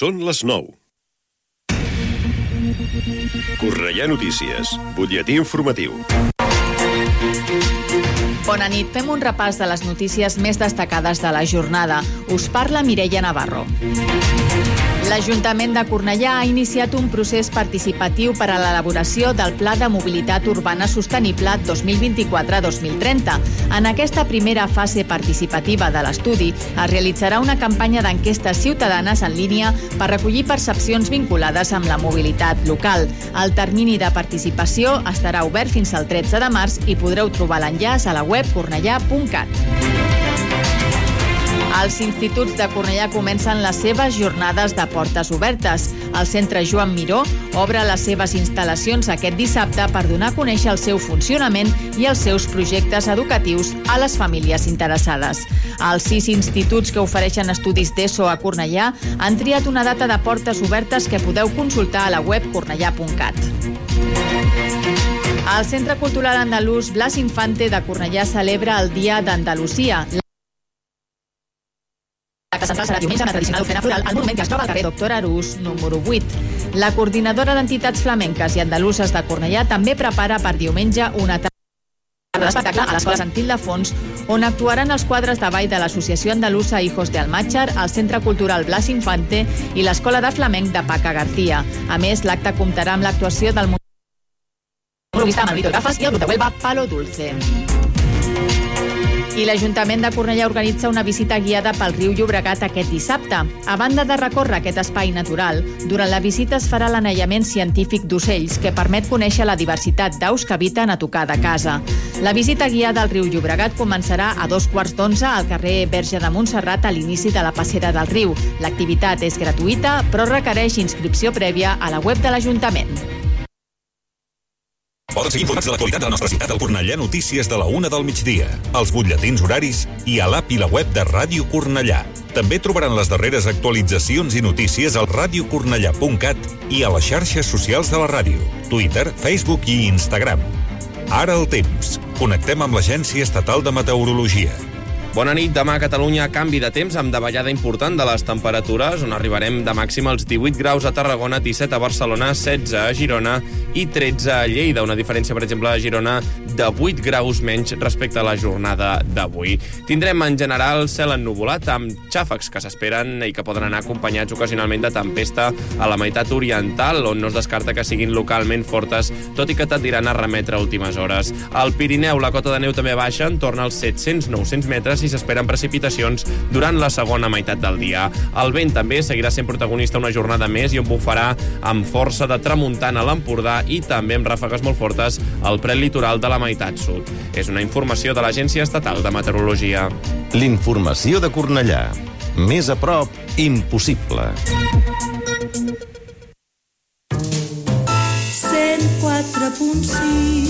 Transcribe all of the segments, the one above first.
Són les 9. Correia Notícies, butlletí informatiu. Bona nit. Fem un repàs de les notícies més destacades de la jornada. Us parla Mireia Navarro. L'Ajuntament de Cornellà ha iniciat un procés participatiu per a l'elaboració del Pla de Mobilitat Urbana Sostenible 2024-2030. En aquesta primera fase participativa de l'estudi es realitzarà una campanya d'enquestes ciutadanes en línia per recollir percepcions vinculades amb la mobilitat local. El termini de participació estarà obert fins al 13 de març i podreu trobar l'enllaç a la web cornellà.cat. Els instituts de Cornellà comencen les seves jornades de portes obertes. El centre Joan Miró obre les seves instal·lacions aquest dissabte per donar a conèixer el seu funcionament i els seus projectes educatius a les famílies interessades. Els sis instituts que ofereixen estudis d'ESO a Cornellà han triat una data de portes obertes que podeu consultar a la web cornellà.cat. El Centre Cultural Andalús Blas Infante de Cornellà celebra el Dia d'Andalusia. L'acte central serà diumenge la tradicional ofrena floral al monument que es troba al carrer Doctor Arús, número 8. La coordinadora d'entitats flamenques i andaluses de Cornellà també prepara per diumenge una tarda d'espectacle a l'Escola Sant Ildefons, on actuaran els quadres de ball de l'Associació Andalusa Hijos de Almachar, el Centre Cultural Blas Infante i l'Escola de Flamenc de Paca García. A més, l'acte comptarà amb l'actuació del monologuista Manolito Gafas i el grup de Huelva Palo Dulce. I l'Ajuntament de Cornellà organitza una visita guiada pel riu Llobregat aquest dissabte. A banda de recórrer aquest espai natural, durant la visita es farà l'anellament científic d'ocells que permet conèixer la diversitat d'aus que habiten a tocar de casa. La visita guiada al riu Llobregat començarà a dos quarts d'onze al carrer Verge de Montserrat a l'inici de la passera del riu. L'activitat és gratuïta, però requereix inscripció prèvia a la web de l'Ajuntament. Poden seguir informats de l'actualitat de la nostra ciutat al Cornellà Notícies de la una del migdia, els butlletins horaris i a l'app i la web de Ràdio Cornellà. També trobaran les darreres actualitzacions i notícies al radiocornellà.cat i a les xarxes socials de la ràdio, Twitter, Facebook i Instagram. Ara el temps. Connectem amb l'Agència Estatal de Meteorologia. Bona nit. Demà a Catalunya canvi de temps amb davallada important de les temperatures, on arribarem de màxim als 18 graus a Tarragona, 17 a Barcelona, 16 a Girona i 13 a Lleida. Una diferència, per exemple, a Girona de 8 graus menys respecte a la jornada d'avui. Tindrem en general cel ennuvolat amb xàfecs que s'esperen i que poden anar acompanyats ocasionalment de tempesta a la meitat oriental, on no es descarta que siguin localment fortes, tot i que tendiran a remetre a últimes hores. Al Pirineu, la cota de neu també baixa en torn als 700-900 metres i s'esperen precipitacions durant la segona meitat del dia. El vent també seguirà sent protagonista una jornada més i on bufarà amb força de tramuntana a l'Empordà i també amb ràfegues molt fortes al prelitoral de la meitat sud. És una informació de l'Agència Estatal de Meteorologia. L'informació de Cornellà. Més a prop, impossible. 104.6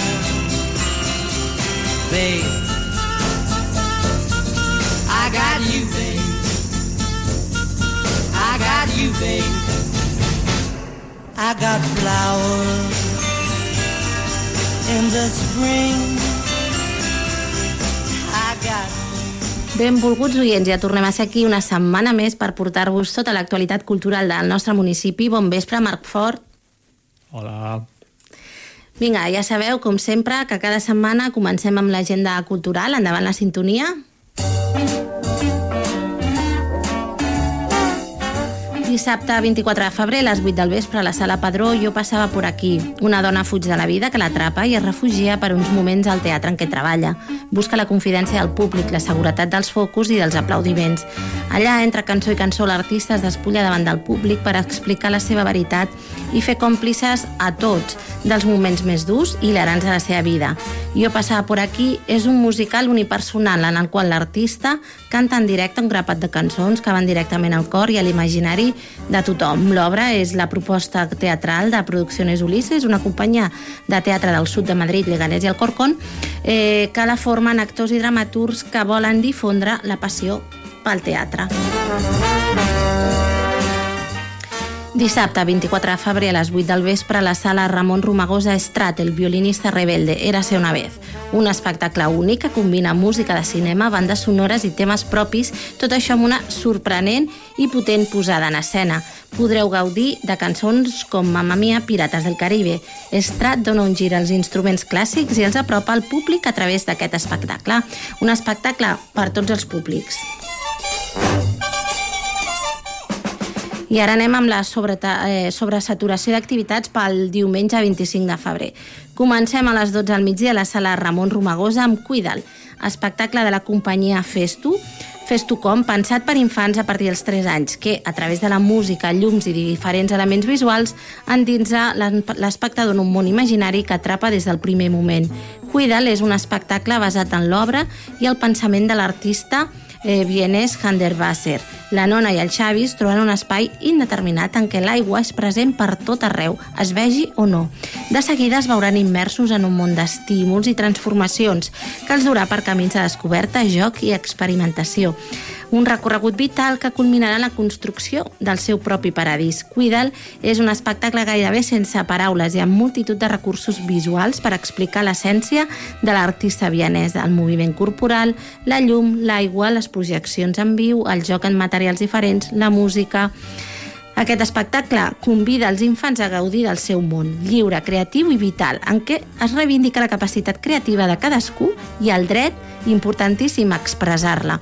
Babe, I got you, babe. I got you, babe. I got flowers in the spring. I got Benvolguts oients, ja tornem a ser aquí una setmana més per portar-vos tota l'actualitat cultural del nostre municipi. Bon vespre, Marc Fort. Hola. Vinga, ja sabeu, com sempre, que cada setmana comencem amb l'agenda cultural. Endavant la sintonia. Dissabte 24 de febrer, a les 8 del vespre, a la sala Padró, jo passava por aquí. Una dona fuig de la vida que l'atrapa i es refugia per uns moments al teatre en què treballa. Busca la confidència del públic, la seguretat dels focus i dels aplaudiments. Allà, entre cançó i cançó, l'artista es despulla davant del públic per explicar la seva veritat i fer còmplices a tots dels moments més durs i hilarants de la seva vida. Jo passava por aquí és un musical unipersonal en el qual l'artista canta en directe un grapat de cançons que van directament al cor i a l'imaginari de tothom. L'obra és la proposta teatral de Producciones Ulises, una companyia de teatre del sud de Madrid, Leganés i Alcorcón, eh, que la formen actors i dramaturgs que volen difondre la passió pel teatre. Dissabte, 24 de febrer, a les 8 del vespre, a la sala Ramon Romagosa Estrat, el violinista rebelde, Érase una vez. Un espectacle únic que combina música de cinema, bandes sonores i temes propis, tot això amb una sorprenent i potent posada en escena. Podreu gaudir de cançons com Mamma Mia, Pirates del Caribe. Estrat dona un gir als instruments clàssics i els apropa al públic a través d'aquest espectacle. Un espectacle per tots els públics. I ara anem amb la eh, sobresaturació d'activitats pel diumenge 25 de febrer. Comencem a les 12 al migdia a la sala Ramon Romagosa amb Cuidal, espectacle de la companyia Festu, Festu.com, pensat per infants a partir dels 3 anys, que, a través de la música, llums i diferents elements visuals, endinsa l'espectador en un món imaginari que atrapa des del primer moment. Cuidal és un espectacle basat en l'obra i el pensament de l'artista eh, vienès Handerwasser. La nona i el Xavi es troben un espai indeterminat en què l'aigua és present per tot arreu, es vegi o no. De seguida es veuran immersos en un món d'estímuls i transformacions que els durà per camins de descoberta, joc i experimentació. Un recorregut vital que culminarà en la construcció del seu propi paradís. Cuida'l és un espectacle gairebé sense paraules i amb multitud de recursos visuals per explicar l'essència de l'artista vienès, el moviment corporal, la llum, l'aigua, les projeccions en viu, el joc en materials diferents, la música... Aquest espectacle convida els infants a gaudir del seu món, lliure, creatiu i vital, en què es reivindica la capacitat creativa de cadascú i el dret, importantíssim, a expressar-la,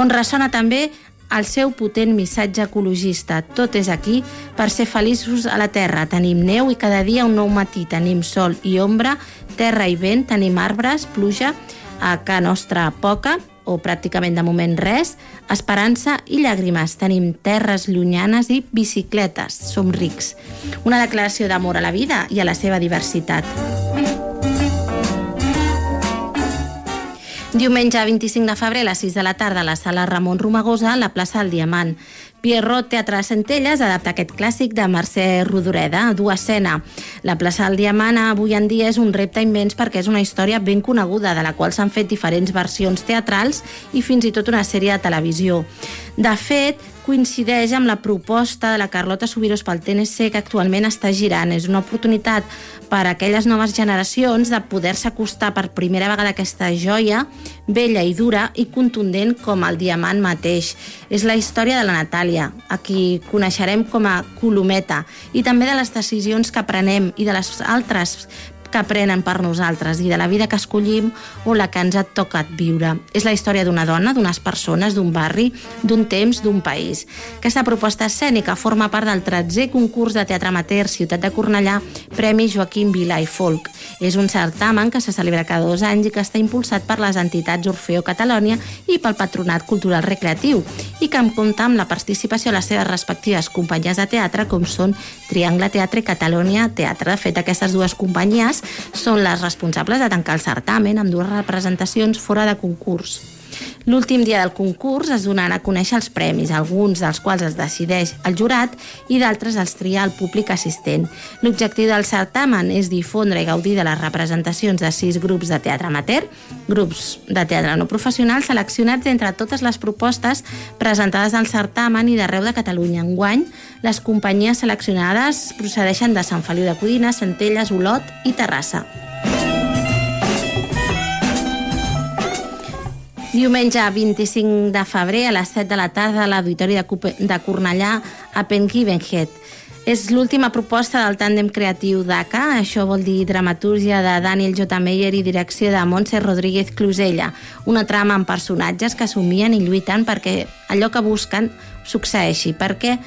on ressona també el seu potent missatge ecologista. Tot és aquí per ser feliços a la Terra. Tenim neu i cada dia un nou matí. Tenim sol i ombra, terra i vent, tenim arbres, pluja, a ca nostra poca, o pràcticament de moment res, esperança i llàgrimes. Tenim terres llunyanes i bicicletes. Som rics. Una declaració d'amor a la vida i a la seva diversitat. Diumenge 25 de febrer a les 6 de la tarda a la sala Ramon Romagosa, a la plaça del Diamant. Pierrot Teatre de Centelles adapta aquest clàssic de Mercè Rodoreda, a dur escena. La plaça del Diamant avui en dia és un repte immens perquè és una història ben coneguda, de la qual s'han fet diferents versions teatrals i fins i tot una sèrie de televisió. De fet, coincideix amb la proposta de la Carlota Subirós pel TNC que actualment està girant. És una oportunitat per a aquelles noves generacions de poder-se acostar per primera vegada a aquesta joia bella i dura i contundent com el diamant mateix. És la història de la Natàlia, a qui coneixerem com a Colometa, i també de les decisions que prenem i de les altres que prenen per nosaltres i de la vida que escollim o la que ens ha tocat viure. És la història d'una dona, d'unes persones, d'un barri, d'un temps, d'un país. Aquesta proposta escènica forma part del 13è concurs de teatre amateur Ciutat de Cornellà, Premi Joaquim Vila i Folk. És un certamen que se celebra cada dos anys i que està impulsat per les entitats Orfeo Catalònia i pel Patronat Cultural Recreatiu i que em compta amb la participació a les seves respectives companyies de teatre com són Triangle Teatre i Catalònia Teatre. De fet, aquestes dues companyies són les responsables de tancar el certamen amb dues representacions fora de concurs. L'últim dia del concurs es donaran a conèixer els premis, alguns dels quals es decideix el jurat i d'altres els tria el públic assistent. L'objectiu del certamen és difondre i gaudir de les representacions de sis grups de teatre amateur, grups de teatre no professional seleccionats entre totes les propostes presentades al certamen i d'arreu de Catalunya. Enguany, les companyies seleccionades procedeixen de Sant Feliu de Codina, Centelles, Olot i Terrassa. Diumenge 25 de febrer a les 7 de la tarda a l'Auditori de, de Cornellà a Pengivenhead. És l'última proposta del tàndem creatiu d'ACA, això vol dir dramatúrgia de Daniel J. Meyer i direcció de Montse Rodríguez Clusella, una trama amb personatges que somien i lluiten perquè allò que busquen succeeixi, perquè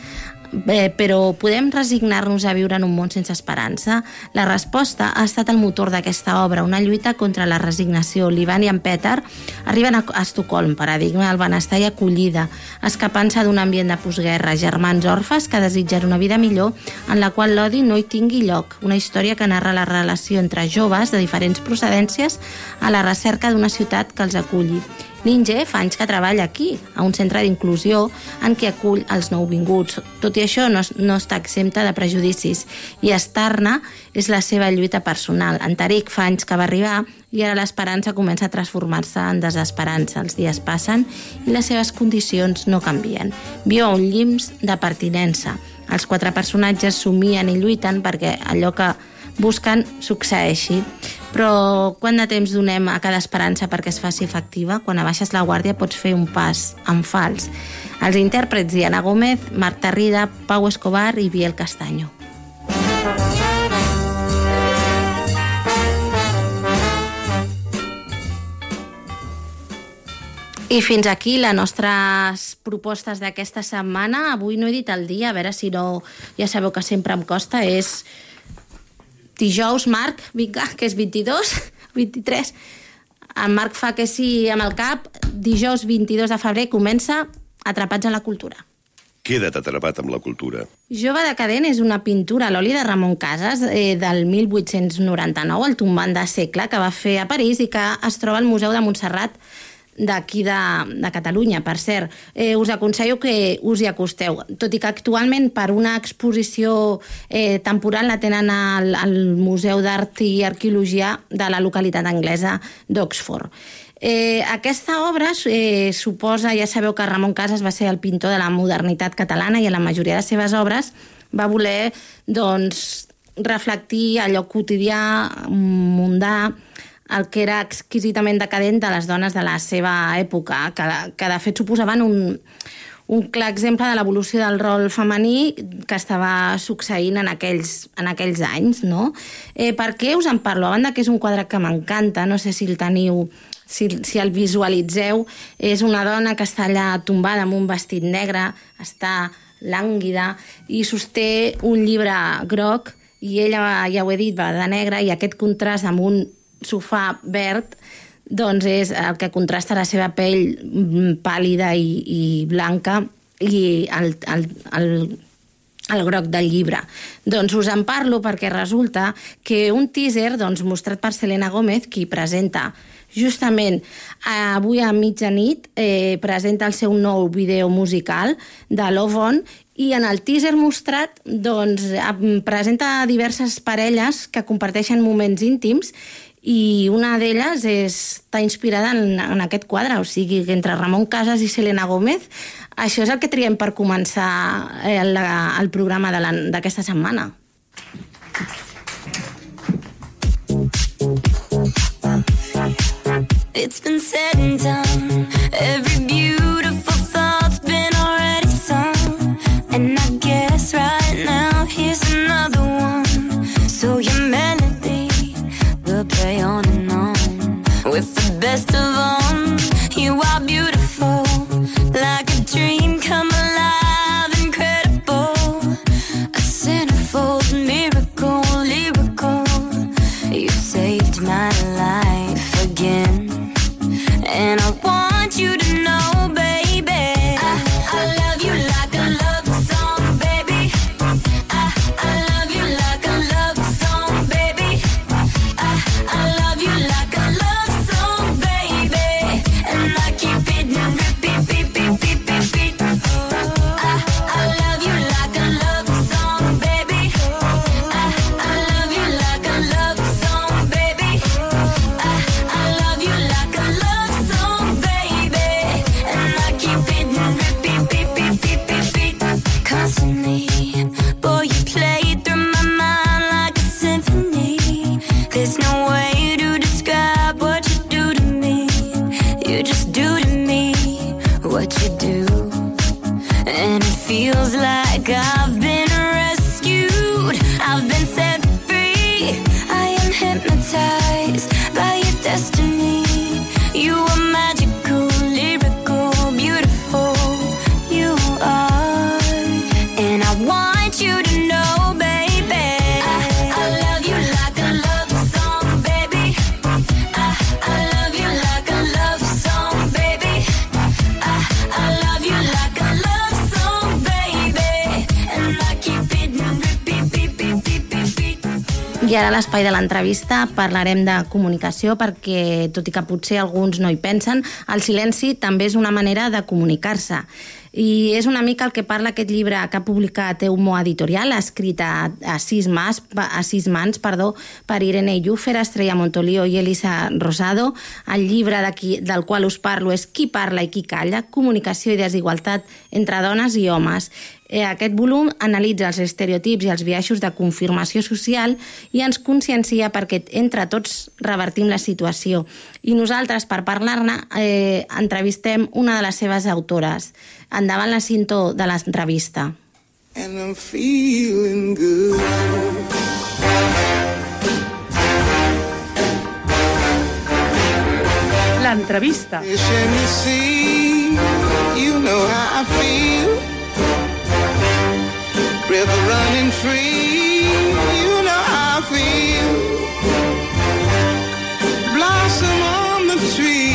Bé, però podem resignar-nos a viure en un món sense esperança? La resposta ha estat el motor d'aquesta obra, una lluita contra la resignació. L'Ivan i en Peter arriben a Estocolm, paradigma del benestar i acollida, escapant-se d'un ambient de postguerra, germans orfes que desitgen una vida millor en la qual l'odi no hi tingui lloc. Una història que narra la relació entre joves de diferents procedències a la recerca d'una ciutat que els aculli Ninja fa anys que treballa aquí, a un centre d'inclusió en què acull els nouvinguts. Tot i això, no, no està exempta de prejudicis i Estarna és la seva lluita personal. Taric fa anys que va arribar i ara l'esperança comença a transformar-se en desesperança. Els dies passen i les seves condicions no canvien. Viu un llims de pertinença. Els quatre personatges somien i lluiten perquè allò que busquen succeeixi. Però quant de temps donem a cada esperança perquè es faci efectiva? Quan abaixes la guàrdia pots fer un pas en fals. Els intèrprets Diana Gómez, Marta Rida, Pau Escobar i Biel Castanyo. I fins aquí les nostres propostes d'aquesta setmana. Avui no he dit el dia, a veure si no... Ja sabeu que sempre em costa, és dijous, Marc, vinga, que és 22, 23. En Marc fa que sí amb el cap. Dijous 22 de febrer comença Atrapats a la cultura. Queda't atrapat amb la cultura. Jove decadent és una pintura a l'oli de Ramon Casas eh, del 1899, el tombant de segle, que va fer a París i que es troba al Museu de Montserrat d'aquí de, de Catalunya. Per cert, eh, us aconsello que us hi acosteu, tot i que actualment per una exposició eh, temporal la tenen al, al Museu d'Art i Arqueologia de la localitat anglesa d'Oxford. Eh, aquesta obra eh, suposa, ja sabeu que Ramon Casas va ser el pintor de la modernitat catalana i en la majoria de les seves obres va voler doncs, reflectir allò quotidià, mundà, el que era exquisitament decadent de les dones de la seva època, que, que de fet suposaven un, un clar exemple de l'evolució del rol femení que estava succeint en aquells, en aquells anys, no? Eh, per què us en parlo? A banda que és un quadre que m'encanta, no sé si el teniu si, si el visualitzeu, és una dona que està allà tombada amb un vestit negre, està lànguida i sosté un llibre groc i ella, ja ho he dit, va de negre i aquest contrast amb un sofà verd doncs és el que contrasta la seva pell mm, pàl·lida i, i blanca i el, el, el, el groc del llibre. Doncs us en parlo perquè resulta que un teaser doncs, mostrat per Selena Gómez, qui presenta justament avui a mitjanit eh, presenta el seu nou vídeo musical de Love On i en el teaser mostrat doncs, presenta diverses parelles que comparteixen moments íntims i una d'elles està inspirada en, en aquest quadre, o sigui, entre Ramon Casas i Selena Gómez. Això és el que triem per començar el, el programa d'aquesta setmana. It's been said and done best of them Ara a l'espai de l'entrevista parlarem de comunicació perquè, tot i que potser alguns no hi pensen, el silenci també és una manera de comunicar-se i és una mica el que parla aquest llibre que ha publicat Eumo Editorial, escrit a, a, sis, mas, a sis mans perdó, per Irene Llúfer, Estrella Montolio i Elisa Rosado. El llibre qui, del qual us parlo és Qui parla i qui calla, comunicació i desigualtat entre dones i homes. Eh, aquest volum analitza els estereotips i els biaixos de confirmació social i ens consciencia perquè entre tots revertim la situació. I nosaltres, per parlar-ne, eh, entrevistem una de les seves autores. Endavant la cinto de l'entrevista. And I'm feeling good. L'entrevista. You know how I feel river running free. You know how I feel. Blossom on the tree.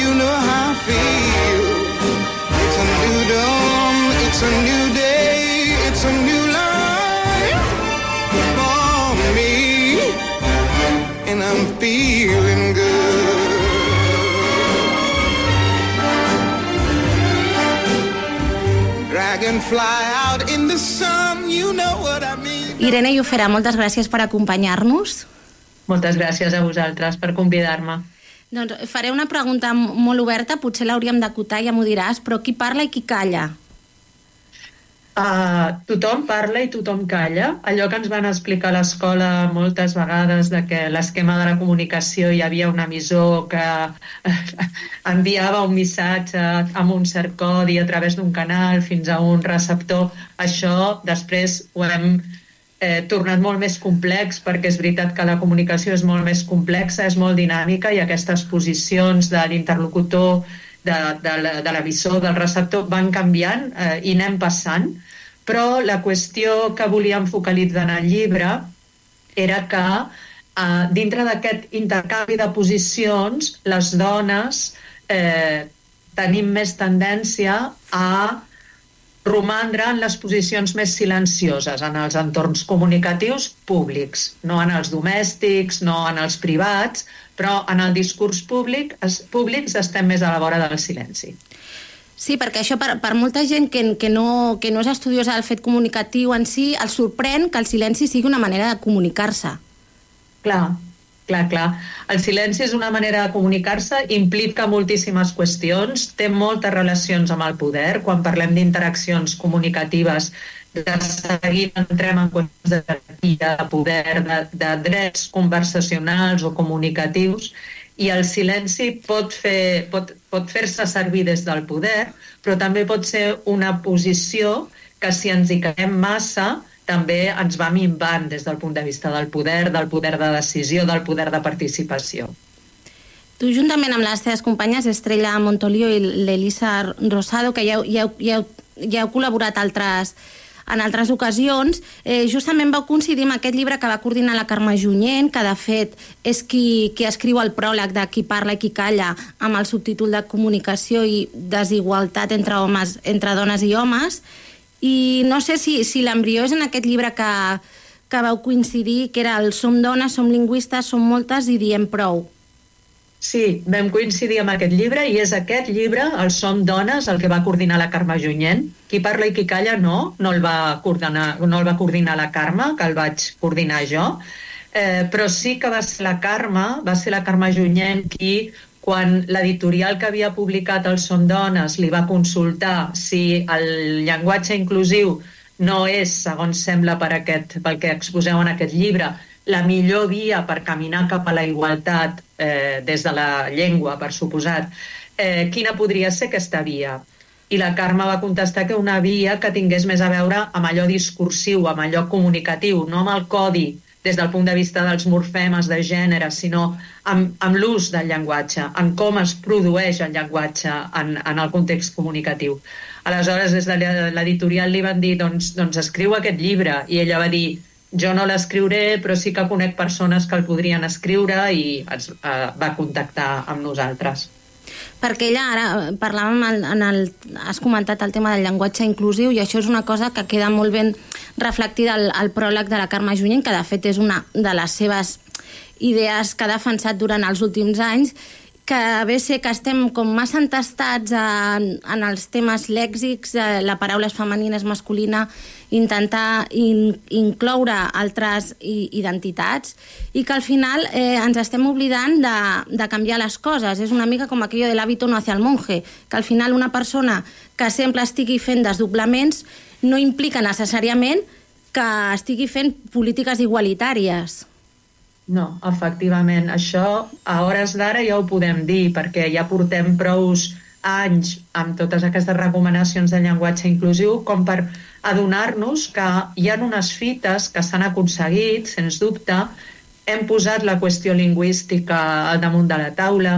You know how I feel. It's a new dawn. It's a new day. It's a new life for me. And I'm feeling good. Dragonfly out in the sun Irene Llufera, moltes gràcies per acompanyar-nos. Moltes gràcies a vosaltres per convidar-me. Doncs faré una pregunta molt oberta, potser l'hauríem d'acotar, ja m'ho diràs, però qui parla i qui calla? Uh, tothom parla i tothom calla. Allò que ens van explicar a l'escola moltes vegades de que l'esquema de la comunicació hi havia un emissor que enviava un missatge amb un cert codi a través d'un canal fins a un receptor, això després ho hem eh, tornat molt més complex perquè és veritat que la comunicació és molt més complexa, és molt dinàmica i aquestes posicions de l'interlocutor, de, de l'emissor, del receptor van canviant eh, i anem passant, però la qüestió que volíem focalitzar en el llibre era que eh, dintre d'aquest intercanvi de posicions les dones eh, tenim més tendència a romandre en les posicions més silencioses, en els entorns comunicatius públics, no en els domèstics, no en els privats, però en el discurs públic, es, públics estem més a la vora del silenci. Sí, perquè això per, per molta gent que, que, no, que no és estudiosa del fet comunicatiu en si, el sorprèn que el silenci sigui una manera de comunicar-se. Clar, Clar, clar. El silenci és una manera de comunicar-se, implica moltíssimes qüestions, té moltes relacions amb el poder. Quan parlem d'interaccions comunicatives, de seguir entrem en qüestions de, de poder, de, de drets conversacionals o comunicatius, i el silenci pot fer-se pot, pot fer servir des del poder, però també pot ser una posició que si ens hi quedem massa també ens va minvant des del punt de vista del poder, del poder de decisió, del poder de participació. Tu, juntament amb les teves companyes, Estrella Montolio i l'Elisa Rosado, que ja, ja, ja, ja heu col·laborat altres, en altres ocasions, eh, justament vau coincidir amb aquest llibre que va coordinar la Carme Junyent, que de fet és qui, qui escriu el pròleg de qui parla i qui calla amb el subtítol de comunicació i desigualtat entre, homes, entre dones i homes, i no sé si, si l'embrió és en aquest llibre que, que vau coincidir, que era el Som dones, som lingüistes, som moltes i diem prou. Sí, vam coincidir amb aquest llibre i és aquest llibre, el Som dones, el que va coordinar la Carme Junyent. Qui parla i qui calla no, no el va coordinar, no el va coordinar la Carme, que el vaig coordinar jo, eh, però sí que va ser la Carme, va ser la Carme Junyent qui quan l'editorial que havia publicat el Som Dones li va consultar si el llenguatge inclusiu no és, segons sembla per aquest, pel que exposeu en aquest llibre, la millor via per caminar cap a la igualtat eh, des de la llengua, per suposat, eh, quina podria ser aquesta via? I la Carme va contestar que una via que tingués més a veure amb allò discursiu, amb allò comunicatiu, no amb el codi des del punt de vista dels morfemes de gènere, sinó amb, amb l'ús del llenguatge, en com es produeix el llenguatge en, en el context comunicatiu. Aleshores, des de l'editorial li van dir doncs, doncs escriu aquest llibre, i ella va dir jo no l'escriuré, però sí que conec persones que el podrien escriure i es, eh, va contactar amb nosaltres. Perquè ella ara eh, parlàvem en, en el, has comentat el tema del llenguatge inclusiu i això és una cosa que queda molt ben reflectida al, al pròleg de la Carme Junyent, que de fet és una de les seves idees que ha defensat durant els últims anys que ve ser que estem com massa entestats en, en els temes lèxics, eh, la paraula és femenina, és masculina, intentar in, incloure altres i, identitats i que al final eh, ens estem oblidant de, de canviar les coses. És una mica com aquello de l'hàbito no hacia el monje, que al final una persona que sempre estigui fent desdoblaments no implica necessàriament que estigui fent polítiques igualitàries. No, efectivament. Això a hores d'ara ja ho podem dir, perquè ja portem prous anys amb totes aquestes recomanacions de llenguatge inclusiu com per adonar-nos que hi ha unes fites que s'han aconseguit, sens dubte, hem posat la qüestió lingüística al damunt de la taula,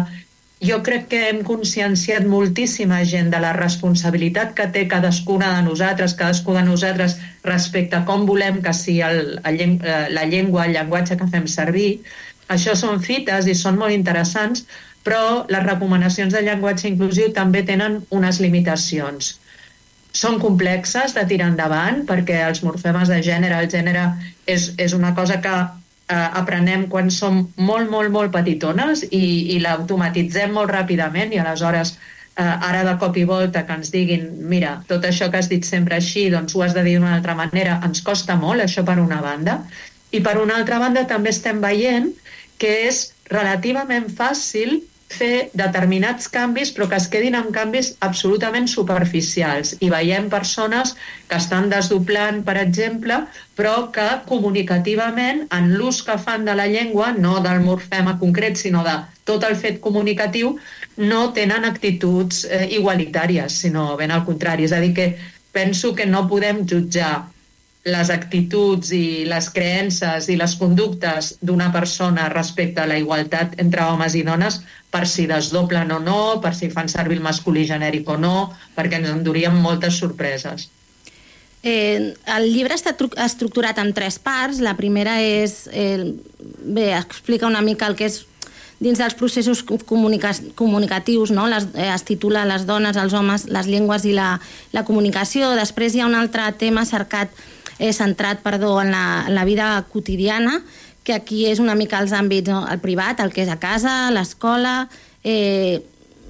jo crec que hem conscienciat moltíssima gent de la responsabilitat que té cadascuna de nosaltres, cadascú de nosaltres, respecte a com volem que sigui el, el, eh, la llengua, el llenguatge que fem servir. Això són fites i són molt interessants, però les recomanacions de llenguatge inclusiu també tenen unes limitacions. Són complexes de tirar endavant perquè els morfemes de gènere, el gènere és, és una cosa que eh, aprenem quan som molt, molt, molt petitones i, i l'automatitzem molt ràpidament i aleshores eh, ara de cop i volta que ens diguin mira, tot això que has dit sempre així doncs ho has de dir d'una altra manera, ens costa molt això per una banda i per una altra banda també estem veient que és relativament fàcil fer determinats canvis però que es quedin en canvis absolutament superficials i veiem persones que estan desdoblant, per exemple, però que comunicativament en l'ús que fan de la llengua, no del morfema concret, sinó de tot el fet comunicatiu, no tenen actituds eh, igualitàries, sinó ben al contrari. És a dir, que penso que no podem jutjar les actituds i les creences i les conductes d'una persona respecte a la igualtat entre homes i dones per si desdoblen o no, per si fan servir el masculí genèric o no, perquè ens enduríem moltes sorpreses. Eh, el llibre està estructurat en tres parts. La primera és... Eh, bé, explica una mica el que és dins dels processos comunica comunicatius, no? les, eh, es titula Les dones, els homes, les llengües i la, la comunicació. Després hi ha un altre tema cercat eh, centrat perdó, en, la, en la vida quotidiana, que aquí és una mica els àmbits, no? el privat, el que és a casa, l'escola, eh,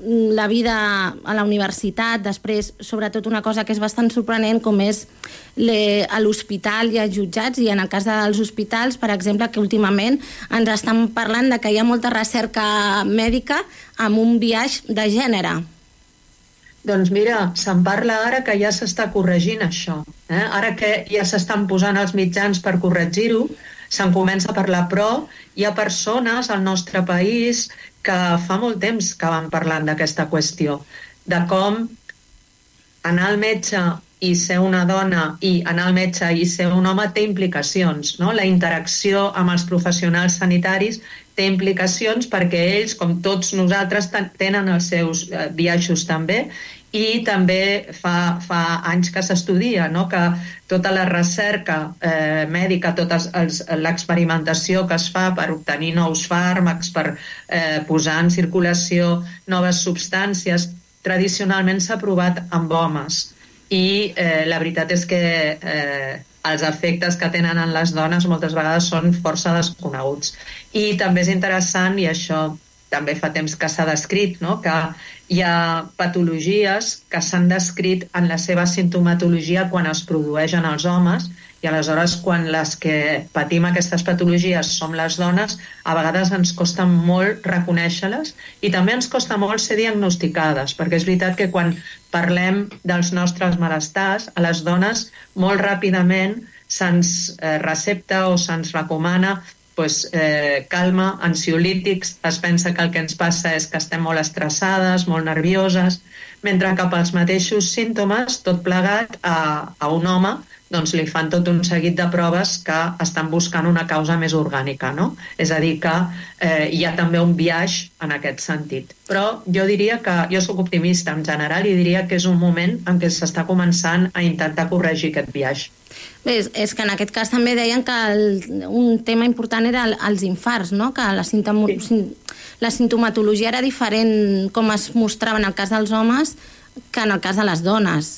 la vida a la universitat, després, sobretot una cosa que és bastant sorprenent, com és le, a l'hospital i als jutjats, i en el cas dels hospitals, per exemple, que últimament ens estan parlant de que hi ha molta recerca mèdica amb un viatge de gènere. Doncs mira, se'n parla ara que ja s'està corregint això. Eh? Ara que ja s'estan posant els mitjans per corregir-ho, se'n comença a parlar, però hi ha persones al nostre país que fa molt temps que van parlant d'aquesta qüestió, de com anar al metge i ser una dona i anar al metge i ser un home té implicacions. No? La interacció amb els professionals sanitaris té implicacions perquè ells, com tots nosaltres, tenen els seus eh, viatges també i també fa, fa anys que s'estudia no? que tota la recerca eh, mèdica, tota l'experimentació que es fa per obtenir nous fàrmacs, per eh, posar en circulació noves substàncies, tradicionalment s'ha provat amb homes i eh, la veritat és que eh, els efectes que tenen en les dones moltes vegades són força desconeguts. I també és interessant, i això també fa temps que s'ha descrit, no? que hi ha patologies que s'han descrit en la seva sintomatologia quan es produeixen els homes i aleshores quan les que patim aquestes patologies som les dones, a vegades ens costa molt reconèixer-les i també ens costa molt ser diagnosticades, perquè és veritat que quan parlem dels nostres malestars, a les dones molt ràpidament se'ns eh, recepta o se'ns recomana pues, eh, calma, ansiolítics, es pensa que el que ens passa és que estem molt estressades, molt nervioses, mentre que pels mateixos símptomes, tot plegat, a, a un home doncs li fan tot un seguit de proves que estan buscant una causa més orgànica, no? És a dir, que eh, hi ha també un viatge en aquest sentit. Però jo diria que, jo sóc optimista en general i diria que és un moment en què s'està començant a intentar corregir aquest viatge. Bé, és, és que en aquest cas també deien que el, un tema important era el, els infarts, no? que la, sintomo, sí. la sintomatologia era diferent com es mostrava en el cas dels homes que en el cas de les dones.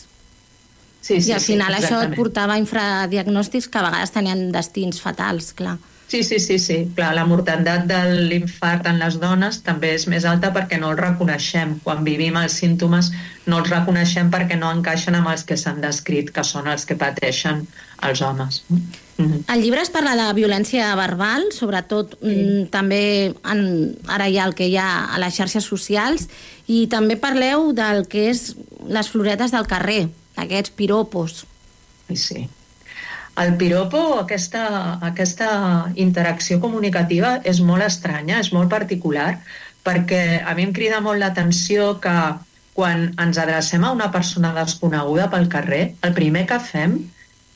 Sí, sí, I al final sí, això et portava a infradiagnòstics que a vegades tenien destins fatals, clar. Sí, sí, sí, sí. Clar, la mortalitat de l'infart en les dones també és més alta perquè no els reconeixem. Quan vivim els símptomes no els reconeixem perquè no encaixen amb els que s'han descrit, que són els que pateixen els homes. Mm -hmm. Al llibre es parla de violència verbal, sobretot mm, també en, ara hi ha el que hi ha a les xarxes socials, i també parleu del que és les floretes del carrer, aquests piropos. Sí, sí. El piropo, aquesta, aquesta interacció comunicativa és molt estranya, és molt particular, perquè a mi em crida molt l'atenció que quan ens adrecem a una persona desconeguda pel carrer, el primer que fem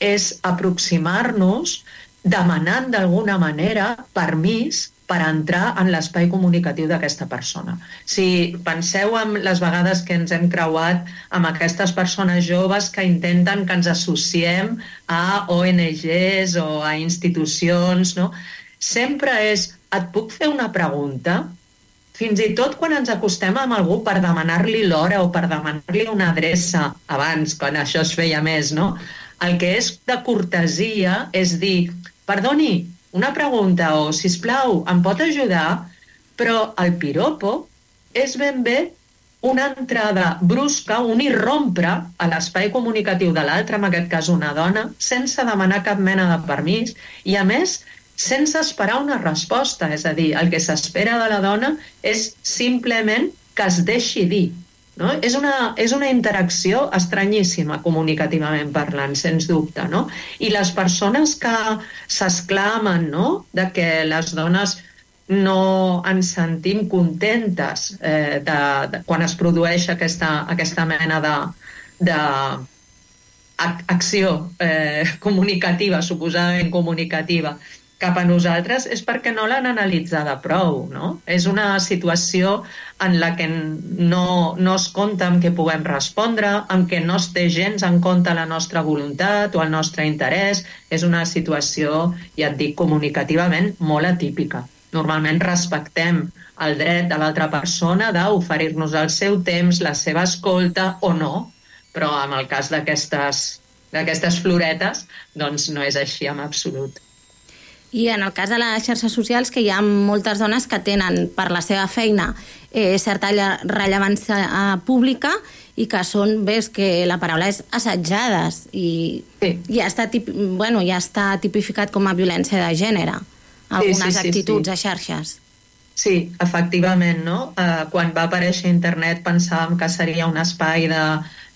és aproximar-nos demanant d'alguna manera permís per entrar en l'espai comunicatiu d'aquesta persona. Si penseu en les vegades que ens hem creuat amb aquestes persones joves que intenten que ens associem a ONGs o a institucions, no? sempre és, et puc fer una pregunta? Fins i tot quan ens acostem amb algú per demanar-li l'hora o per demanar-li una adreça, abans, quan això es feia més, no? El que és de cortesia és dir, perdoni, una pregunta o, si plau, em pot ajudar? Però el piropo és ben bé una entrada brusca, un irrompre a l'espai comunicatiu de l'altre, en aquest cas una dona, sense demanar cap mena de permís i, a més, sense esperar una resposta. És a dir, el que s'espera de la dona és simplement que es deixi dir. No? És, una, és una interacció estranyíssima comunicativament parlant, sens dubte. No? I les persones que s'esclamen no? de que les dones no ens sentim contentes eh, de, de, quan es produeix aquesta, aquesta mena de, de ac acció eh, comunicativa, suposadament comunicativa, cap a nosaltres és perquè no l'han analitzada prou, no? És una situació en la que no, no es compta amb què puguem respondre, amb què no es té gens en compte la nostra voluntat o el nostre interès. És una situació, ja et dic, comunicativament molt atípica. Normalment respectem el dret de l'altra persona d'oferir-nos el seu temps, la seva escolta o no, però en el cas d'aquestes floretes, doncs no és així en absolut. I en el cas de les xarxes socials, que hi ha moltes dones que tenen per la seva feina eh, certa lle- rellevància eh, pública i que són, ves que la paraula és assetjades i Sí. ja, està tip, bueno, ja està tipificat com a violència de gènere algunes sí, sí, actituds sí. a xarxes. Sí, efectivament, no? Uh, quan va aparèixer internet pensàvem que seria un espai de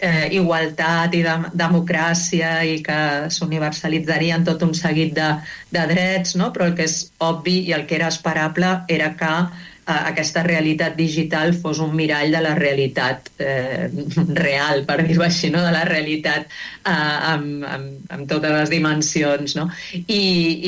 eh, igualtat i de democràcia i que s'universalitzarien tot un seguit de, de drets, no? però el que és obvi i el que era esperable era que eh, aquesta realitat digital fos un mirall de la realitat eh, real, per dir-ho així, no? de la realitat eh, amb, amb, amb totes les dimensions. No? I,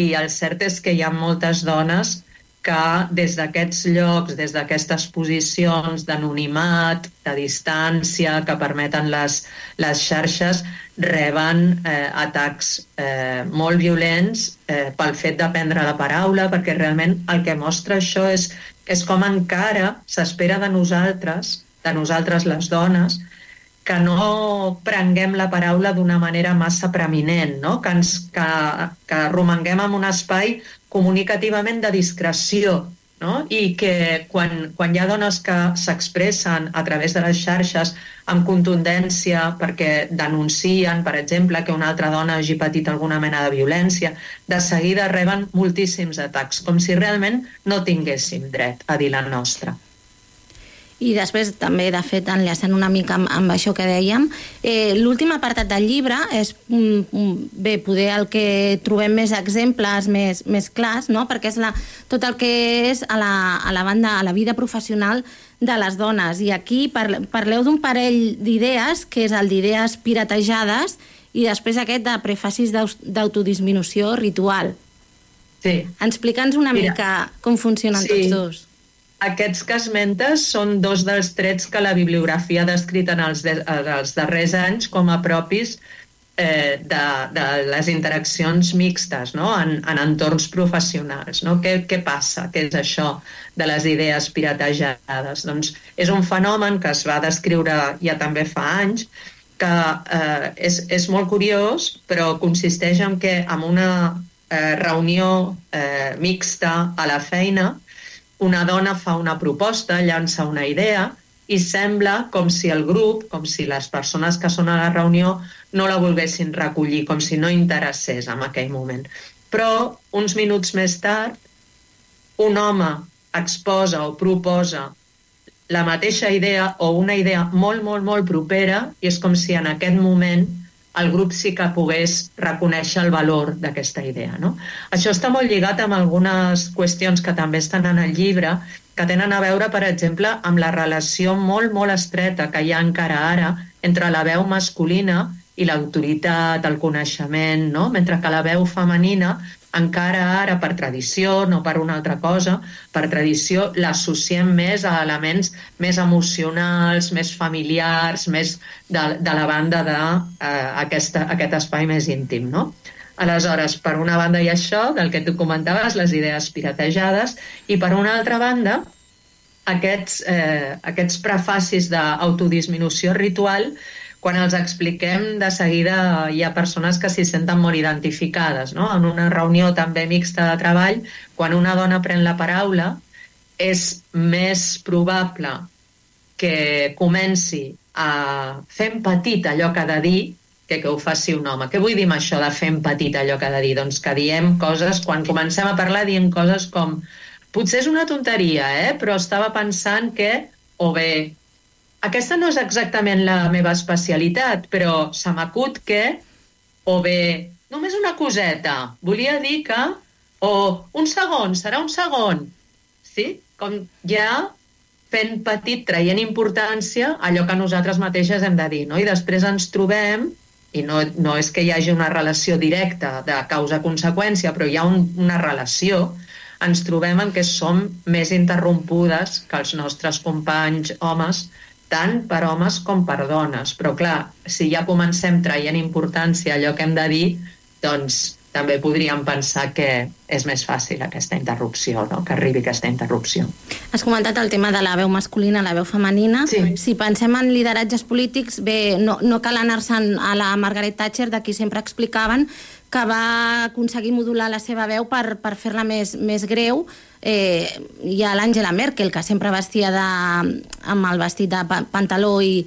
I el cert és que hi ha moltes dones que des d'aquests llocs, des d'aquestes posicions d'anonimat, de distància que permeten les, les xarxes, reben eh, atacs eh, molt violents eh, pel fet de prendre la paraula, perquè realment el que mostra això és, és com encara s'espera de nosaltres, de nosaltres les dones, que no prenguem la paraula d'una manera massa preeminent, no? que, ens, que, que romanguem en un espai comunicativament de discreció, no? i que quan, quan hi ha dones que s'expressen a través de les xarxes amb contundència perquè denuncien, per exemple, que una altra dona hagi patit alguna mena de violència, de seguida reben moltíssims atacs, com si realment no tinguéssim dret a dir la nostra. I després, també, de fet, enllaçant una mica amb, amb això que dèiem, eh, l'últim apartat del llibre és, mm, mm, bé, poder el que trobem més exemples més, més clars, no? perquè és la, tot el que és a la, a la banda, a la vida professional de les dones. I aquí parle, parleu d'un parell d'idees, que és el d'idees piratejades, i després aquest de prefacis d'autodisminució ritual. Sí. Explica'ns una Mira, mica com funcionen sí. tots dos. Aquests que esmentes són dos dels trets que la bibliografia ha descrit en els, de, en els darrers anys com a propis eh, de, de les interaccions mixtes no? en, en entorns professionals. No? Què, què passa? Què és això de les idees piratejades? Doncs és un fenomen que es va descriure ja també fa anys, que eh, és, és molt curiós, però consisteix en que en una eh, reunió eh, mixta a la feina, una dona fa una proposta, llança una idea, i sembla com si el grup, com si les persones que són a la reunió no la volguessin recollir, com si no interessés en aquell moment. Però uns minuts més tard, un home exposa o proposa la mateixa idea o una idea molt, molt, molt propera i és com si en aquest moment el grup sí que pogués reconèixer el valor d'aquesta idea. No? Això està molt lligat amb algunes qüestions que també estan en el llibre que tenen a veure, per exemple, amb la relació molt, molt estreta que hi ha encara ara entre la veu masculina i l'autoritat, el coneixement, no? mentre que la veu femenina encara ara per tradició, no per una altra cosa, per tradició l'associem més a elements més emocionals, més familiars, més de, de la banda d'aquest eh, aquest espai més íntim. No? Aleshores, per una banda hi ha això, del que tu comentaves, les idees piratejades, i per una altra banda, aquests, eh, aquests prefacis d'autodisminució ritual, quan els expliquem, de seguida hi ha persones que s'hi senten molt identificades. No? En una reunió també mixta de treball, quan una dona pren la paraula, és més probable que comenci a fer petit allò que ha de dir que que ho faci un home. Què vull dir amb això de fer petit allò que ha de dir? Doncs que diem coses, quan comencem a parlar, diem coses com potser és una tonteria, eh? però estava pensant que, o bé, aquesta no és exactament la meva especialitat, però se m'acut que, o bé, només una coseta, volia dir que, o un segon, serà un segon, sí? Com ja fent petit, traient importància allò que nosaltres mateixes hem de dir, no? I després ens trobem, i no, no és que hi hagi una relació directa de causa-conseqüència, però hi ha un, una relació, ens trobem en què som més interrompudes que els nostres companys homes, tant per homes com per dones. Però clar, si ja comencem traient importància a allò que hem de dir, doncs també podríem pensar que és més fàcil aquesta interrupció, no? que arribi aquesta interrupció. Has comentat el tema de la veu masculina, la veu femenina. Sí. Si pensem en lideratges polítics, bé, no, no cal anar-se'n a la Margaret Thatcher, de qui sempre explicaven que va aconseguir modular la seva veu per, per fer-la més, més greu. Eh, hi ha l'Àngela Merkel, que sempre vestia de, amb el vestit de pa- pantaló i,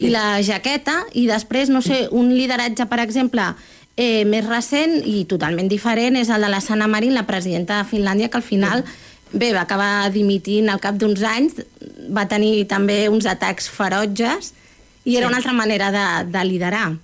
i la jaqueta, i després, no sé, un lideratge, per exemple, eh, més recent i totalment diferent és el de la Sanna Marin, la presidenta de Finlàndia, que al final bé, va acabar dimitint al cap d'uns anys, va tenir també uns atacs ferotges i era una altra manera de, de liderar.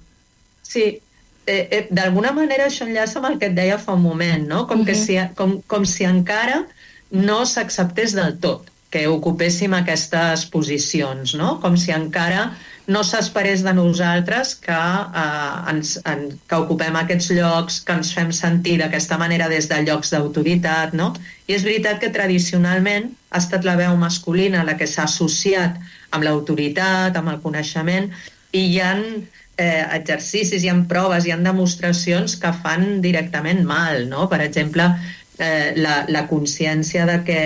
Sí, eh, eh, d'alguna manera això enllaça amb el que et deia fa un moment, no? Com, que Mhm. si, com, com si encara no s'acceptés del tot que ocupéssim aquestes posicions, no? Com si encara no s'esperés de nosaltres que, eh, ens, en, que ocupem aquests llocs, que ens fem sentir d'aquesta manera des de llocs d'autoritat, no? I és veritat que tradicionalment ha estat la veu masculina la que s'ha associat amb l'autoritat, amb el coneixement, i hi ha eh, exercicis, hi ha proves, hi ha demostracions que fan directament mal, no? Per exemple, eh, la, la consciència de que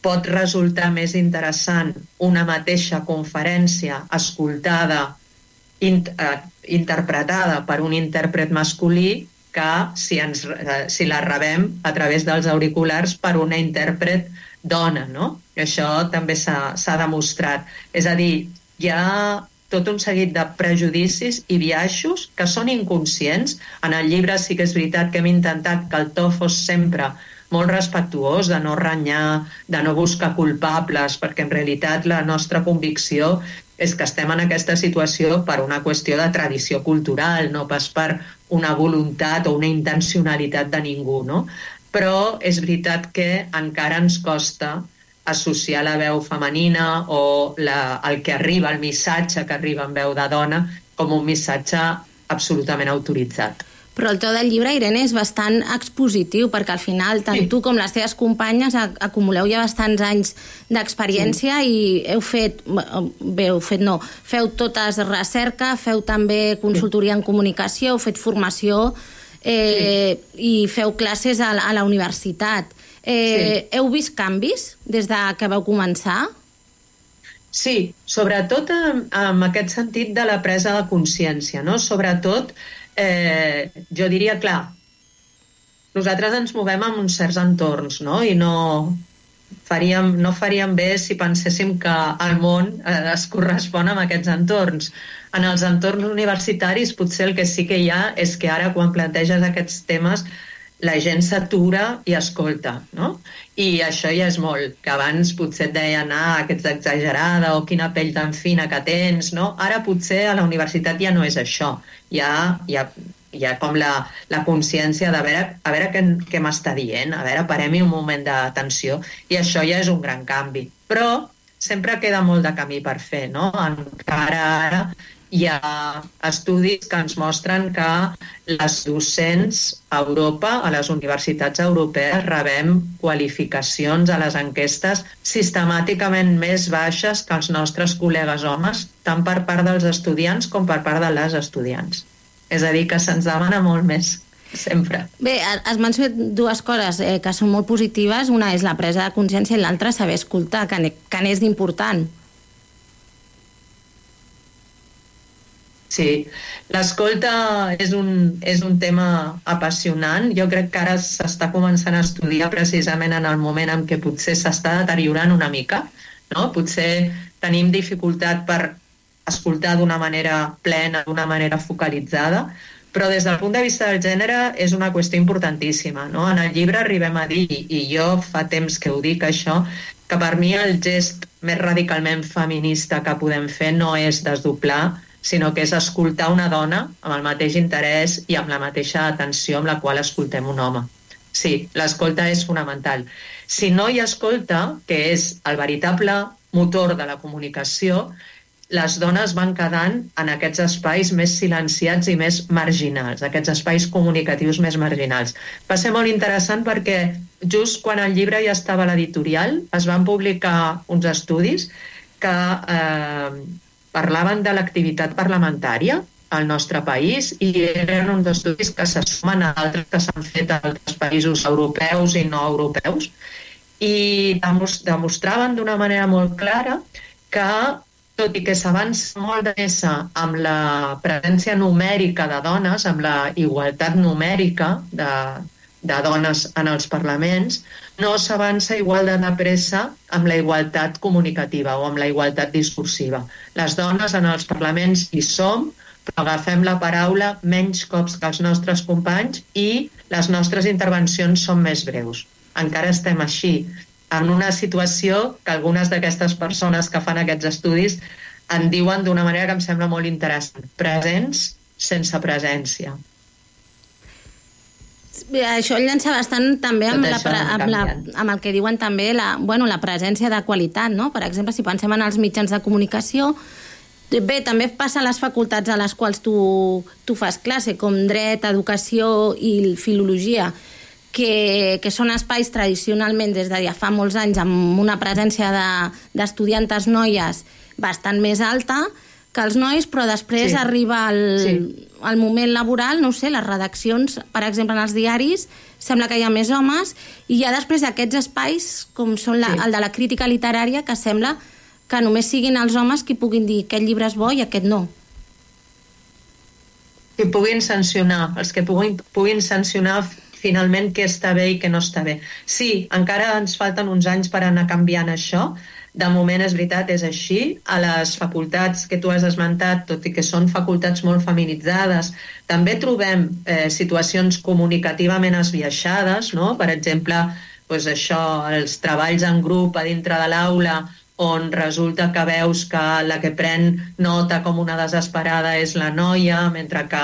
pot resultar més interessant una mateixa conferència escoltada, in, eh, interpretada per un intèrpret masculí que si, ens, eh, si la rebem a través dels auriculars per una intèrpret dona, no? I això també s'ha demostrat. És a dir, hi ha tot un seguit de prejudicis i biaixos que són inconscients. En el llibre sí que és veritat que hem intentat que el to fos sempre molt respectuós, de no renyar, de no buscar culpables, perquè en realitat la nostra convicció és que estem en aquesta situació per una qüestió de tradició cultural, no pas per una voluntat o una intencionalitat de ningú, no? Però és veritat que encara ens costa associar la veu femenina o la, el que arriba, el missatge que arriba en veu de dona, com un missatge absolutament autoritzat. Però el to del llibre, Irene, és bastant expositiu, perquè al final tant Sí. tu com les teves companyes acumuleu ja bastants anys d'experiència i heu fet, bé, heu fet no, feu totes recerca, feu també consultoria en comunicació, heu fet formació eh, i feu classes a a la universitat. Eh, Heu vist canvis des de que vau començar? Sí, sobretot en, en aquest sentit de la presa de consciència, no? Sobretot, eh, jo diria, clar, nosaltres ens movem en uns certs entorns, no? I no faríem, no faríem bé si penséssim que el món eh, es correspon amb aquests entorns. En els entorns universitaris potser el que sí que hi ha és que ara quan planteges aquests temes la gent s'atura i escolta, no? I això ja és molt, que abans potser et deien ah, que ets exagerada o quina pell tan fina que tens, no? Ara potser a la universitat ja no és això, ja, ja, ha com la, la consciència de veure, a veure què, què m'està dient, a veure, parem-hi un moment d'atenció, i això ja és un gran canvi. Però sempre queda molt de camí per fer, no? Encara ara hi ha estudis que ens mostren que les docents a Europa, a les universitats europees, rebem qualificacions a les enquestes sistemàticament més baixes que els nostres col·legues homes, tant per part dels estudiants com per part de les estudiants. És a dir, que se'ns demana molt més, sempre. Bé, has mencionat dues coses eh, que són molt positives. Una és la presa de consciència i l'altra saber escoltar, que, que n'és d'important. Sí, l'escolta és, un, és un tema apassionant. Jo crec que ara s'està començant a estudiar precisament en el moment en què potser s'està deteriorant una mica. No? Potser tenim dificultat per escoltar d'una manera plena, d'una manera focalitzada, però des del punt de vista del gènere és una qüestió importantíssima. No? En el llibre arribem a dir, i jo fa temps que ho dic això, que per mi el gest més radicalment feminista que podem fer no és desdoblar, sinó que és escoltar una dona amb el mateix interès i amb la mateixa atenció amb la qual escoltem un home. Sí, l'escolta és fonamental. Si no hi escolta, que és el veritable motor de la comunicació, les dones van quedant en aquests espais més silenciats i més marginals, aquests espais comunicatius més marginals. Va ser molt interessant perquè just quan el llibre ja estava a l'editorial es van publicar uns estudis que eh, parlaven de l'activitat parlamentària al nostre país i eren uns estudis que se sumen a altres que s'han fet a altres països europeus i no europeus i demos- demostraven d'una manera molt clara que tot i que s'avança molt de pressa amb la presència numèrica de dones, amb la igualtat numèrica de, de dones en els parlaments, no s'avança igual de pressa amb la igualtat comunicativa o amb la igualtat discursiva. Les dones en els parlaments hi som, però agafem la paraula menys cops que els nostres companys i les nostres intervencions són més breus. Encara estem així, en una situació que algunes d'aquestes persones que fan aquests estudis en diuen d'una manera que em sembla molt interessant. Presents sense presència. Això enllaça bastant també amb, la, amb, la, amb el que diuen també la, bueno, la presència de qualitat, no? Per exemple, si pensem en els mitjans de comunicació, bé, també passa a les facultats a les quals tu, tu fas classe, com dret, educació i filologia, que, que són espais tradicionalment des de ja fa molts anys amb una presència de- d'estudiantes de, noies bastant més alta que els nois, però després Sí. arriba el, Sí. El moment laboral, no sé, les redaccions, per exemple, en els diaris, sembla que hi ha més homes, i hi ha després aquests espais, com són la, Sí. el de la crítica literària, que sembla que només siguin els homes qui puguin dir aquest llibre és bo i aquest no. que puguin sancionar, els que puguin, puguin sancionar finalment què està bé i què no està bé. Sí, encara ens falten uns anys per anar canviant això. De moment, és veritat, és així. A les facultats que tu has esmentat, tot i que són facultats molt feminitzades, també trobem eh, situacions comunicativament esbiaixades, no? Per exemple, doncs això, els treballs en grup a dintre de l'aula on resulta que veus que la que pren nota com una desesperada és la noia, mentre que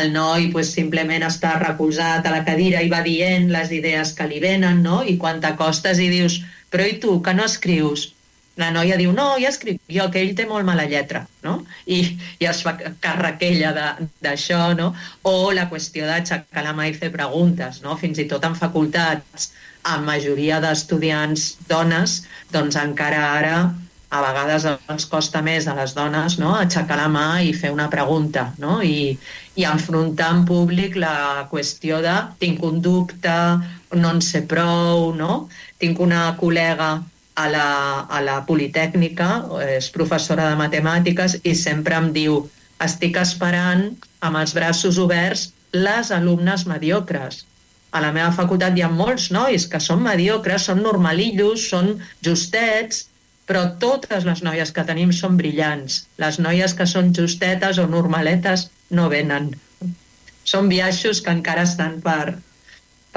el noi pues, simplement està recolzat a la cadira i va dient les idees que li venen, no? I quan t'acostes i dius, però i tu, que no escrius? La noia diu, no, ja escric jo, que ell té molt mala lletra, no? I, i es fa càrrec ella de- d'això, no? O la qüestió d'aixecar la mà i fer preguntes, no? Fins i tot en facultats, a majoria d'estudiants dones, doncs encara ara a vegades ens costa més a les dones no? aixecar la mà i fer una pregunta no? I, i enfrontar en públic la qüestió de tinc un dubte, no en sé prou, no? tinc una col·lega a la, a la Politècnica, és professora de matemàtiques i sempre em diu estic esperant amb els braços oberts les alumnes mediocres. A la meva facultat hi ha molts nois que són mediocres, són normalillos, són justets, però totes les noies que tenim són brillants. Les noies que són justetes o normaletes no venen. Són biaixos que encara estan per,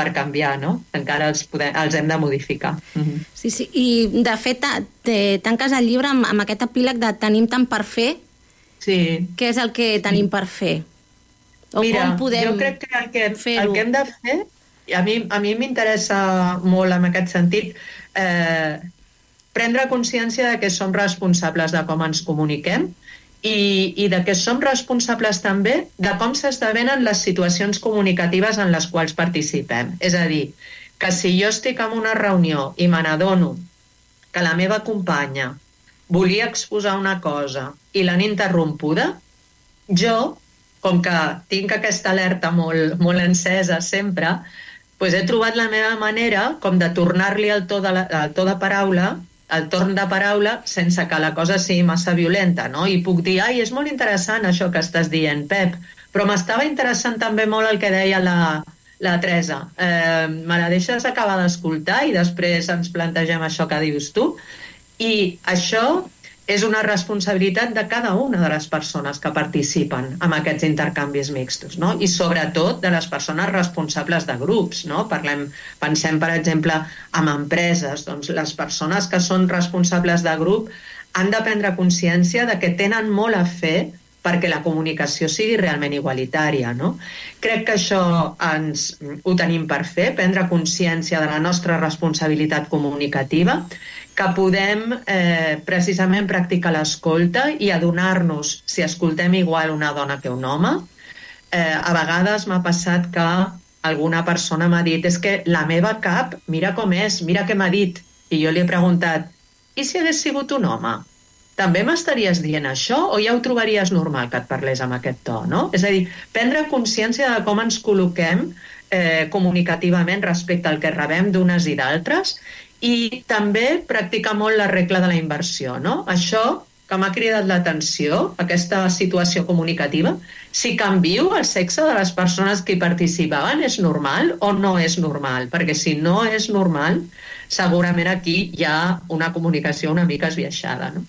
per canviar, no? Encara els, podem, els hem de modificar. Mm -hmm. Sí, sí, i de fet te, tanques el llibre amb, amb aquest epíleg de tenim tant per fer, Sí. què és el que tenim per fer? O Mira, com podem jo crec que el que, el que hem de fer, i a mi a mi m'interessa molt en aquest sentit, eh, prendre consciència de que som responsables de com ens comuniquem i, i de que som responsables també de com s'esdevenen les situacions comunicatives en les quals participem. És a dir, que si jo estic en una reunió i me n'adono que la meva companya volia exposar una cosa i l'han interrompuda, jo, com que tinc aquesta alerta molt, molt encesa sempre, doncs he trobat la meva manera com de tornar-li el, to de la, el to de paraula el torn de paraula sense que la cosa sigui massa violenta, no? I puc dir, ai, és molt interessant això que estàs dient, Pep, però m'estava interessant també molt el que deia la, la Teresa. Eh, me la deixes acabar d'escoltar i després ens plantegem això que dius tu? I això és una responsabilitat de cada una de les persones que participen en aquests intercanvis mixtos, no? I sobretot de les persones responsables de grups, no? Parlem, pensem, per exemple, en empreses, doncs les persones que són responsables de grup han de prendre consciència de que tenen molt a fer perquè la comunicació sigui realment igualitària. No? Crec que això ens, ho tenim per fer, prendre consciència de la nostra responsabilitat comunicativa, que podem eh, precisament practicar l'escolta i adonar-nos si escoltem igual una dona que un home. Eh, a vegades m'ha passat que alguna persona m'ha dit és que la meva cap, mira com és, mira què m'ha dit. I jo li he preguntat, i si hagués sigut un home? També m'estaries dient això o ja ho trobaries normal que et parlés amb aquest to, no? És a dir, prendre consciència de com ens col·loquem eh, comunicativament respecte al que rebem d'unes i d'altres i també practicar molt la regla de la inversió, no? Això que m'ha cridat l'atenció, aquesta situació comunicativa, si canvio el sexe de les persones que hi participaven, és normal o no és normal? Perquè si no és normal, segurament aquí hi ha una comunicació una mica esbiaixada, no?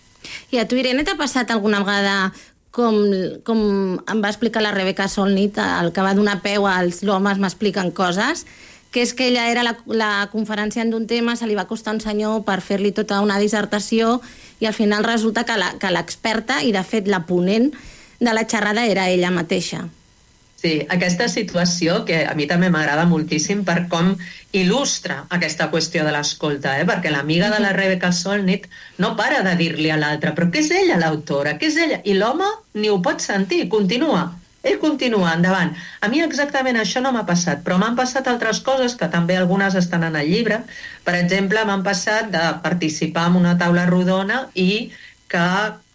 I a tu, Irene, t'ha passat alguna vegada com, com em va explicar la Rebeca Solnit, el que va donar peu als homes m'expliquen coses, que és que ella era la, la conferenciant d'un tema, se li va costar un senyor per fer-li tota una dissertació i al final resulta que la- que l'experta i, de fet, la ponent de la xerrada era ella mateixa. Sí, aquesta situació que a mi també m'agrada moltíssim per com il·lustra aquesta qüestió de l'escolta, eh? perquè l'amiga de la Rebecca Solnit no para de dir-li a l'altra però què és ella l'autora, què és ella? I l'home ni ho pot sentir, continua. Ell continua, endavant. A mi exactament això no m'ha passat, però m'han passat altres coses que també algunes estan en el llibre. Per exemple, m'han passat de participar en una taula rodona i que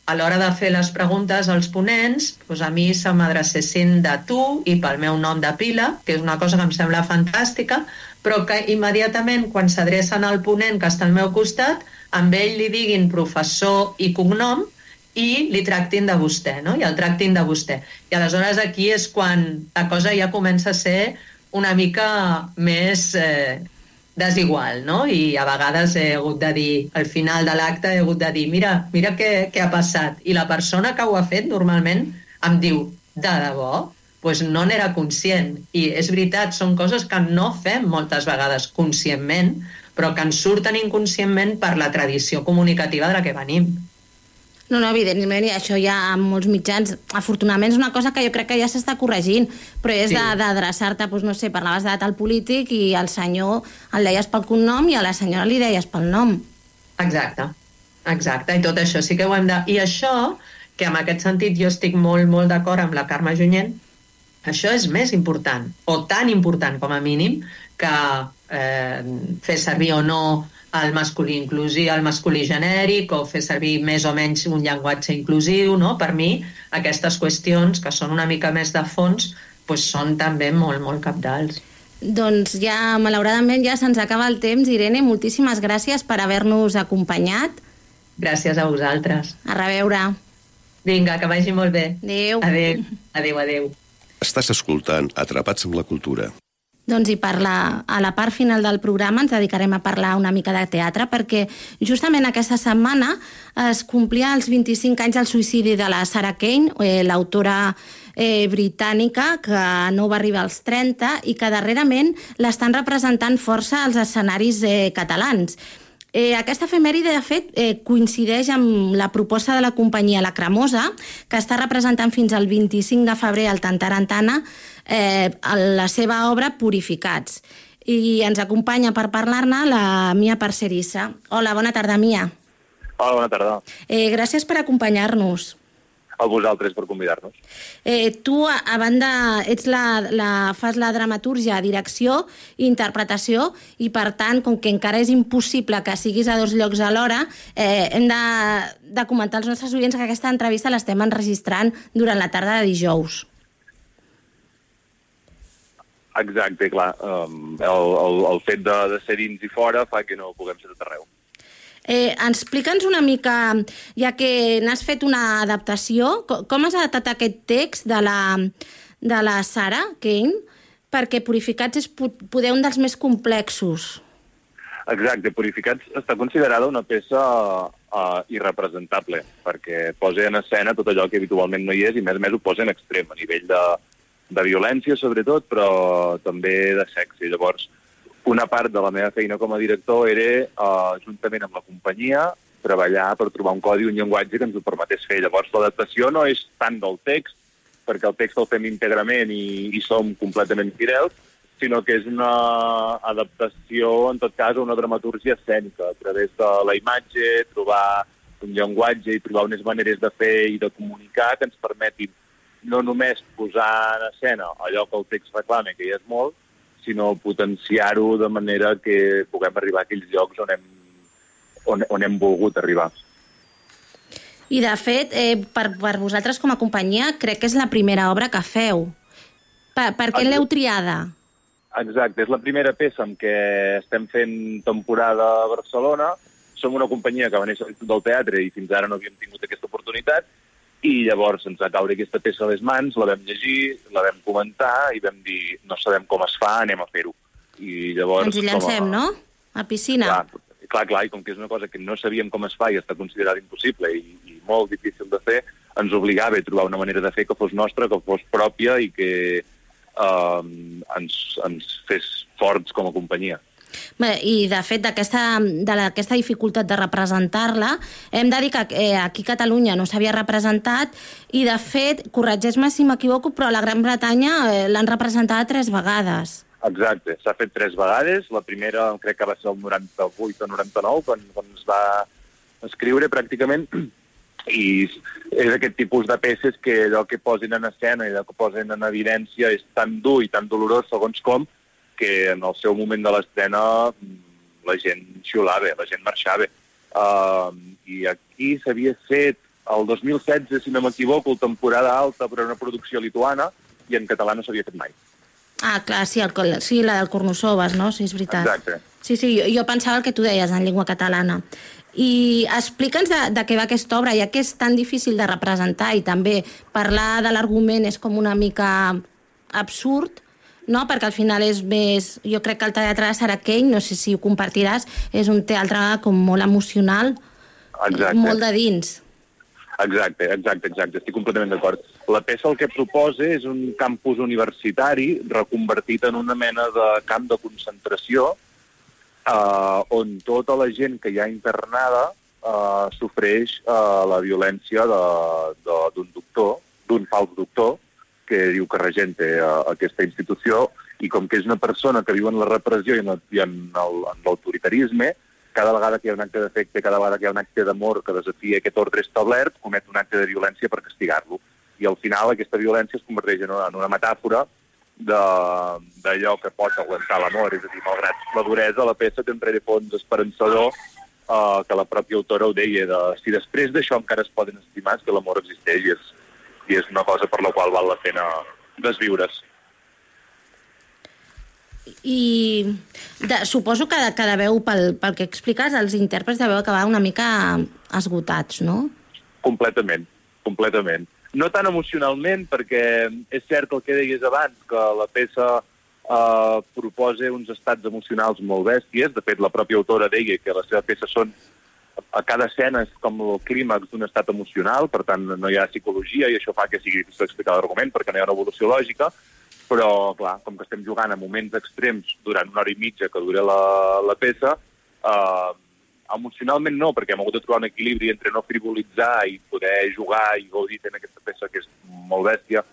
a l'hora de fer les preguntes als ponents, doncs a mi se m'adrecessin de tu i pel meu nom de pila, que és una cosa que em sembla fantàstica, però que immediatament quan s'adrecen al ponent que està al meu costat, amb ell li diguin professor i cognom i li tractin de vostè, no? I el tractin de vostè. I aleshores aquí és quan la cosa ja comença a ser una mica més eh, desigual, no? I a vegades he hagut de dir, al final de l'acte he hagut de dir, mira, mira què, què ha passat. I la persona que ho ha fet normalment em diu, de debò? pues no n'era conscient. I és veritat, són coses que no fem moltes vegades conscientment, però que ens surten inconscientment per la tradició comunicativa de la que venim. No, no, evidentment, i això ja en molts mitjans, afortunadament és una cosa que jo crec que ja s'està corregint, però és Sí. d'adreçar-te, doncs, no sé, parlaves de tal polític i al senyor el deies pel cognom i a la senyora li deies pel nom. Exacte, Exacte, i tot això sí que ho hem de... I això, que en aquest sentit jo estic molt, molt d'acord amb la Carme Junyent, això és més important, o tan important com a mínim, que eh, fer servir o no el masculí inclusiu, el masculí genèric, o fer servir més o menys un llenguatge inclusiu, no? Per mi, aquestes qüestions, que són una mica més de fons, pues són també molt, molt capdals. Doncs ja, malauradament, ja se'ns acaba el temps. Irene, moltíssimes gràcies per haver-nos acompanyat. Gràcies a vosaltres. A reveure. Vinga, que vagi molt bé. Adéu. Adéu, adéu, adéu. Estàs escoltant Atrapats amb la cultura. Doncs i per la, a la part final del programa ens dedicarem a parlar una mica de teatre perquè justament aquesta setmana es complia els 25 anys del suïcidi de la Sarah Kane, eh, l'autora eh, britànica que no va arribar als 30 i que darrerament l'estan representant força als escenaris eh, catalans. Eh, aquesta efemèride, de fet, eh, coincideix amb la proposta de la companyia La Cremosa, que està representant fins al 25 de febrer al Tantarantana eh, la seva obra Purificats. I ens acompanya per parlar-ne la Mia Parcerissa. Hola, bona tarda, Mia. Hola, bona tarda. Eh, gràcies per acompanyar-nos. A vosaltres per convidar-nos. Eh, tu, a, a banda, ets la, la, fas la dramatúrgia, direcció i interpretació, i per tant, com que encara és impossible que siguis a dos llocs alhora, eh, hem de, de comentar als nostres oients que aquesta entrevista l'estem enregistrant durant la tarda de dijous. Exacte, clar. Um, el, el, el fet de, de ser dins i fora fa que no puguem ser tot arreu. Eh, Explica'ns una mica, ja que n'has fet una adaptació, co- com has adaptat aquest text de la, de la Sara Kane? Perquè Purificats és po- poder un dels més complexos. Exacte, Purificats està considerada una peça uh, irrepresentable, perquè posa en escena tot allò que habitualment no hi és i més a més ho posa en extrem, a nivell de, de violència sobretot, però també de sexe. Llavors, una part de la meva feina com a director era, uh, juntament amb la companyia, treballar per trobar un codi, un llenguatge que ens ho permetés fer. Llavors, l'adaptació no és tant del text, perquè el text el fem íntegrament i, i som completament fidels, sinó que és una adaptació, en tot cas, a una dramatúrgia escènica, a través de la imatge, trobar un llenguatge i trobar unes maneres de fer i de comunicar que ens permetin no només posar en escena allò que el text reclama, que ja és molt, sinó potenciar-ho de manera que puguem arribar a aquells llocs on hem, on, on hem volgut arribar. I, de fet, eh, per, per vosaltres com a companyia, crec que és la primera obra que feu. Per, per què l'heu triada? Exacte, és la primera peça amb què estem fent temporada a Barcelona. Som una companyia que va néixer del Teatre i fins ara no havíem tingut aquesta oportunitat i llavors ens va caure aquesta peça a les mans, la vam llegir, la vam comentar i vam dir no sabem com es fa, anem a fer-ho. I llavors... Ens hi com a- llancem, no? A piscina. Clar, clar, clar, i com que és una cosa que no sabíem com es fa i està considerada impossible i, i molt difícil de fer, ens obligava a trobar una manera de fer que fos nostra, que fos pròpia i que eh, ens, ens fes forts com a companyia. Bé, I, de fet, d'aquesta dificultat de representar-la, hem de dir que eh, aquí a Catalunya no s'havia representat i, de fet, corregeix-me si m'equivoco, però a la Gran Bretanya eh, l'han representada tres vegades. Exacte, s'ha fet tres vegades. La primera crec que va ser el 98 o 99, quan, quan es va escriure pràcticament, i és aquest tipus de peces que allò que posin en escena i allò que posin en evidència és tan dur i tan dolorós segons com que en el seu moment de l'estrena mm, la gent xiulava, la gent marxava. Uh, I aquí s'havia fet el 2016, si no m'equivoco, temporada alta per una producció lituana i en català no s'havia fet mai. Ah, clar, sí, el, sí la del Cornusoves, no? Sí, és veritat. Exacte. Sí, sí, jo, jo pensava el que tu deies en llengua catalana. I explica'ns de, de què va aquesta obra, ja que és tan difícil de representar i també parlar de l'argument és com una mica absurd, no? perquè al final és més... Jo crec que el teatre de Sarah Kane, no sé si ho compartiràs, és un teatre com molt emocional, Exacte. molt de dins. Exacte, exacte, exacte, estic completament d'acord. La peça el que proposa és un campus universitari reconvertit en una mena de camp de concentració eh, on tota la gent que hi ha internada eh, sofreix eh, la violència d'un doctor, d'un fals doctor, que diu que regenta eh, aquesta institució i com que és una persona que viu en la repressió i en l'autoritarisme, cada vegada que hi ha un acte d'efecte, cada vegada que hi ha un acte d'amor que desafia aquest ordre establert, comet un acte de violència per castigar-lo. I al final aquesta violència es converteix en una, en una metàfora d'allò que pot aguantar l'amor. És a dir, malgrat la duresa, la peça té un rerefons esperançador eh, que la pròpia autora ho deia, de, si després d'això encara es poden estimar, és que l'amor existeix i és, i és una cosa per la qual val la pena desviure's. I de, suposo que, de, que deveu, pel, pel que expliques, els intèrprets deveu acabar una mica esgotats, no? Completament, completament. No tan emocionalment, perquè és cert el que deies abans, que la peça eh, proposa uns estats emocionals molt bèsties. De fet, la pròpia autora deia que les seves peces són a cada escena és com el clímax d'un estat emocional, per tant no hi ha psicologia i això fa que sigui difícil explicar l'argument perquè no hi ha una evolució lògica, però clar, com que estem jugant a moments extrems durant una hora i mitja que dura la, la peça, eh, emocionalment no, perquè hem hagut de trobar un equilibri entre no frivolitzar i poder jugar i gaudir en aquesta peça que és molt bèstia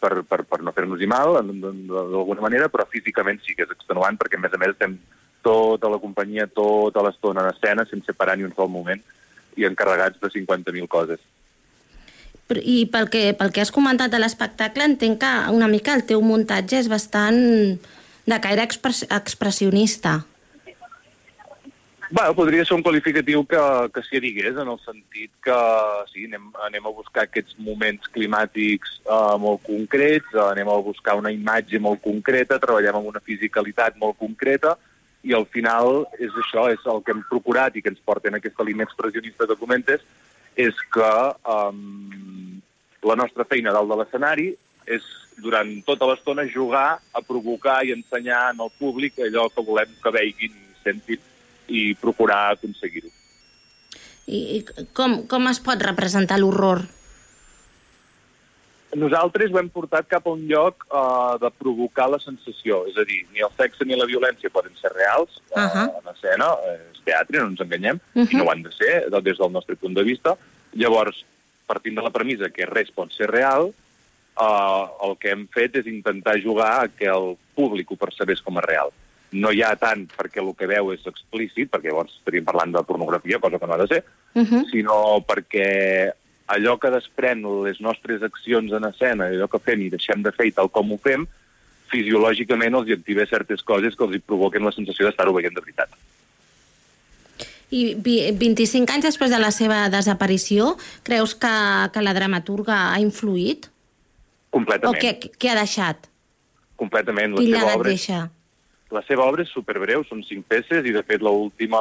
per, per, per no fer-nos-hi mal, d'alguna manera, però físicament sí que és extenuant, perquè a més a més estem tota la companyia, tota l'estona en escena, sense parar ni un sol moment, i encarregats de 50.000 coses. I pel que, pel que has comentat de l'espectacle, entenc que una mica el teu muntatge és bastant de caire expres expressionista. Bueno, podria ser un qualificatiu que, que s'hi digués, en el sentit que sí, anem, anem a buscar aquests moments climàtics uh, molt concrets, uh, anem a buscar una imatge molt concreta, treballem amb una fisicalitat molt concreta, i al final és això, és el que hem procurat i que ens porta en aquesta línia expressionista que comentes, és que um, la nostra feina dalt de l'escenari és durant tota l'estona jugar a provocar i ensenyar al públic allò que volem que veiguin i sentin i procurar aconseguir-ho. I, i com, com es pot representar l'horror? Nosaltres ho hem portat cap a un lloc uh, de provocar la sensació, és a dir, ni el sexe ni la violència poden ser reals uh, Ahà. en escena, és teatre, no ens enganyem, Mhm. i no ho han de ser de- des del nostre punt de vista. Llavors, partint de la premissa que res pot ser real, uh, el que hem fet és intentar jugar a que el públic ho percebés com a real. No hi ha tant perquè el que veu és explícit, perquè llavors estaríem parlant de pornografia, cosa que no ha de ser, Uh -huh. sinó perquè allò que desprèn les nostres accions en escena, allò que fem i deixem de fer i tal com ho fem, fisiològicament els hi activa certes coses que els hi provoquen la sensació d'estar-ho veient de veritat. I vi- 25 anys després de la seva desaparició, creus que, que la dramaturga ha influït? Completament. O què, què ha deixat? Completament. La Quin seva, obra, deixa? la seva obra és superbreu, són cinc peces, i de fet l'última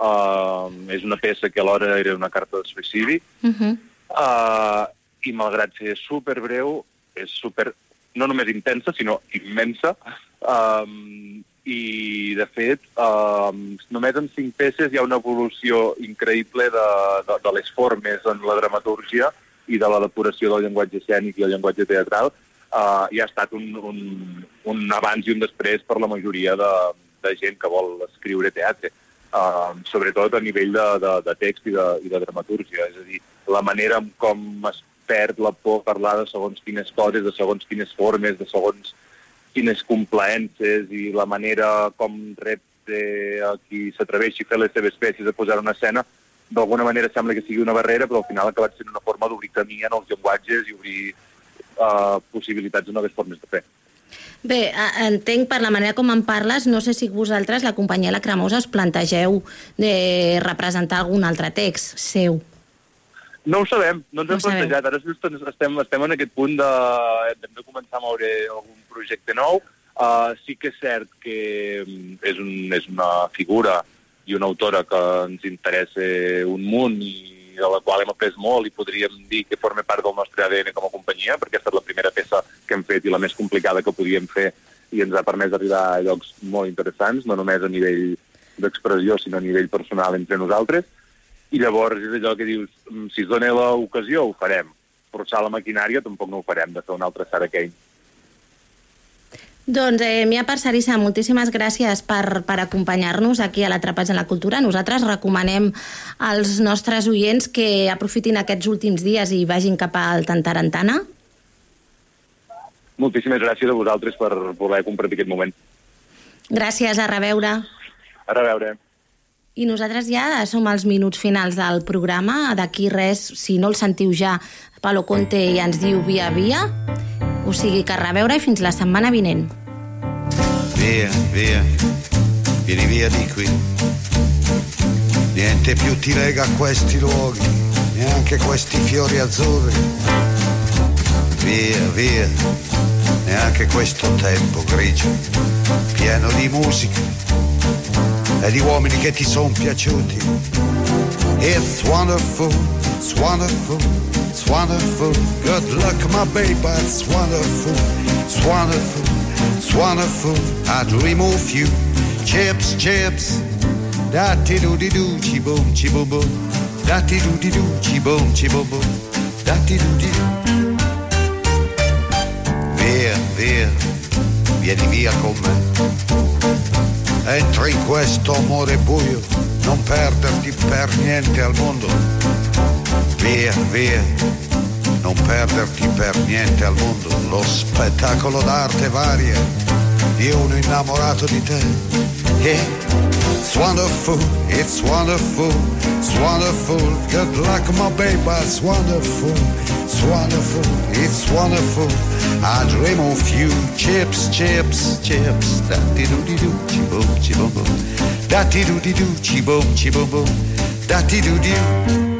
uh, és una peça que alhora era una carta de suïcidi, Uh -huh. Uh, I malgrat ser superbreu, és super, no només intensa, sinó immensa. Um, I, de fet, um, només en cinc peces hi ha una evolució increïble de, de, de les formes en la dramatúrgia i de la depuració del llenguatge escènic i el llenguatge teatral. Uh, i ha estat un, un, un abans i un després per la majoria de, de gent que vol escriure teatre uh, sobretot a nivell de, de, de text i de, i de dramatúrgia. És a dir, la manera en com es perd la por parlar de segons quines coses, de segons quines formes, de segons quines complaences i la manera com repte a qui s'atreveixi a fer les seves peces a posar una escena, d'alguna manera sembla que sigui una barrera, però al final ha acabat sent una forma d'obrir camí en els llenguatges i obrir uh, possibilitats de noves formes de fer. Bé, entenc per la manera com en parles, no sé si vosaltres, la companyia La Cremosa, us plantegeu de representar algun altre text seu. No ho sabem, no ens No hem plantejat. Ara just estem, estem en aquest punt de... Hem de començar a moure algun projecte nou. Uh, sí que és cert que mm, és, un, és una figura i una autora que ens interessa un munt i de la qual hem après molt i podríem dir que forma part del nostre ADN com a companyia, perquè ha estat la primera peça que hem fet i la més complicada que podíem fer i ens ha permès arribar a llocs molt interessants, no només a nivell d'expressió, sinó a nivell personal entre nosaltres. I llavors és allò que dius, "Mm, si es dona l'ocasió, ho farem. Forçar la maquinària tampoc no ho farem, de fer un altre Sarah Kane. Doncs, eh, Mia Parcerissa, moltíssimes gràcies per, per acompanyar-nos aquí a l'Atrapats en la Cultura. Nosaltres recomanem als nostres oients que aprofitin aquests últims dies i vagin cap al Tantarantana. Moltíssimes gràcies a vosaltres per poder compartir aquest moment. Gràcies, a reveure. A reveure. I nosaltres ja som als minuts finals del programa. D'aquí res, si no el sentiu ja, Palo Conte ja ens diu via via. O sigui que a reveure i fins la setmana vinent. Via, via, vieni via di qui. Niente più ti lega a questi luoghi, neanche questi fiori azzurri. Via, via, neanche questo tempo grigio, pieno di musica e di uomini che ti sono piaciuti. It's wonderful, it's wonderful, it's wonderful. Good luck, my baby, it's wonderful, it's wonderful, it's wonderful. I dream of you, chips, chips. Da ti do di do, chi boom, chi boom boom. Da ti do di do, chi boom, chi boom boom. Da ti do di do. Via, via, vieni via con me. Entra in questo amore buio, non perderti per niente al mondo. Via, via, non perderti per niente al mondo. Lo spettacolo d'arte varia di uno innamorato di te. Yeah. It's wonderful, it's wonderful, it's wonderful. Good luck, my baby, it's wonderful, it's wonderful, it's wonderful. I dream of you, chips, chips, chips. Da di do di do, chi boom, chi boom boom. Da di do di do, chi boom, chi boom boom. Da di do di do.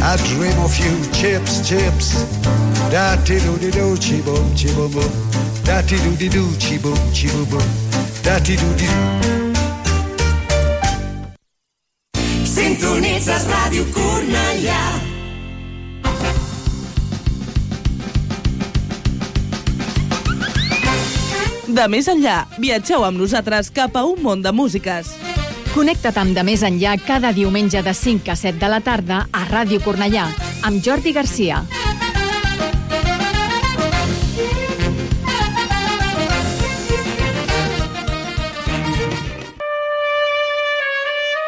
I dream of you, chips, chips. Da ti do di do, chi boom, chi boom boom. Da ti do di do, chi boom, chi boom boom. Da ti do di do. Sintonitzes Ràdio Cornellà. De més enllà, viatgeu amb nosaltres cap a un món de músiques. Connecta't amb De Més Enllà cada diumenge de 5 a 7 de la tarda a Ràdio Cornellà, amb Jordi Garcia.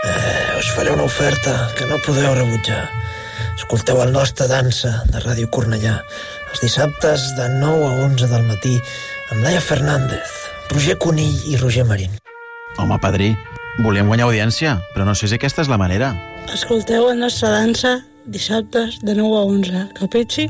Eh, us faré una oferta que no podeu rebutjar. Escolteu el nostre dansa de Ràdio Cornellà els dissabtes de 9 a 11 del matí amb Laia Fernández, Roger Conill i Roger Marín. Home, padrí, volíem guanyar audiència, però no sé si aquesta és la manera. Escolteu la nostra dansa dissabtes de 9 a 11. Capisci?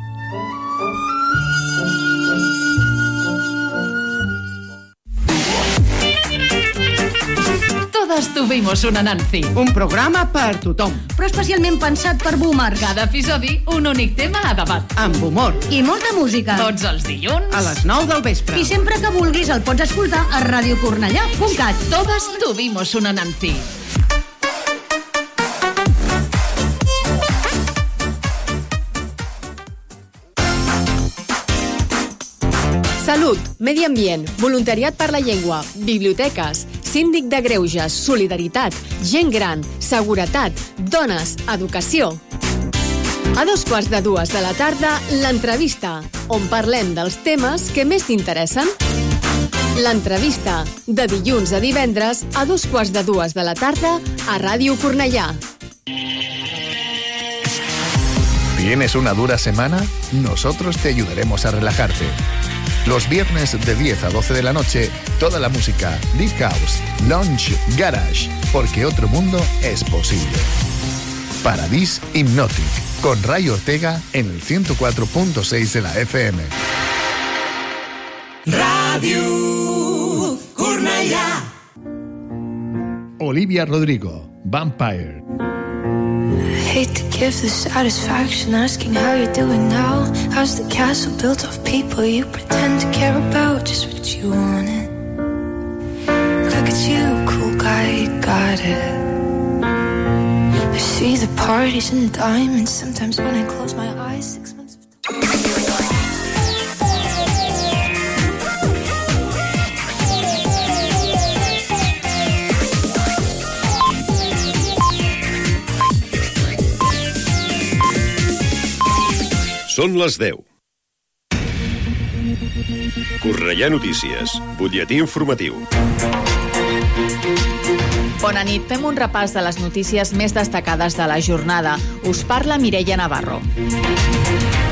Todas tuvimos una Nancy. Un programa per tothom. Però especialment pensat per boomers. Cada episodi, un únic tema a debat. Amb humor. I molta música. Tots els dilluns. A les 9 del vespre. I sempre que vulguis el pots escoltar a radiocornellà.cat. Todas tuvimos una Nancy. Salut, medi ambient, voluntariat per la llengua, biblioteques, síndic de greuges, solidaritat, gent gran, seguretat, dones, educació. A dos quarts de dues de la tarda, l'entrevista, on parlem dels temes que més t'interessen. L'entrevista, de dilluns a divendres, a dos quarts de dues de la tarda, a Ràdio Cornellà. ¿Tienes una dura semana? Nosotros te ayudaremos a relajarte. Los viernes de 10 a 12 de la noche, toda la música, Deep House, Lounge, Garage, porque otro mundo es posible. Paradis Hypnotic, con Ray Ortega en el 104.6 de la FM. Ràdio Cornellà. Olivia Rodrigo, Vampire. Give the satisfaction asking how you're doing now. How's the castle built of people you pretend to care about? Just what you wanted. Look at you, cool guy. I got it. I see the parties and the diamonds sometimes when I close my eyes. Són les 10. Cornellà Notícies, butlletí informatiu. Bona nit. Fem un repàs de les notícies més destacades de la jornada. Us parla Mireia Navarro.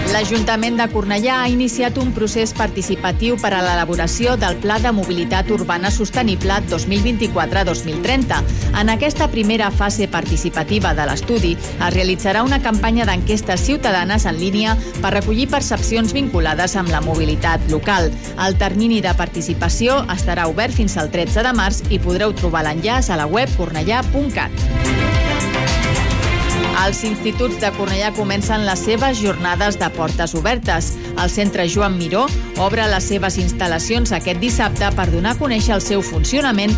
L'Ajuntament de Cornellà ha iniciat un procés participatiu per a l'elaboració del Pla de Mobilitat Urbana Sostenible 2024-2030. En aquesta primera fase participativa de l'estudi es realitzarà una campanya d'enquestes ciutadanes en línia per recollir percepcions vinculades amb la mobilitat local. El termini de participació estarà obert fins al 13 de març i podreu trobar l'enllaç a la web cornellà.cat. Els instituts de Cornellà comencen les seves jornades de portes obertes. El centre Joan Miró obre les seves instal·lacions aquest dissabte per donar a conèixer el seu funcionament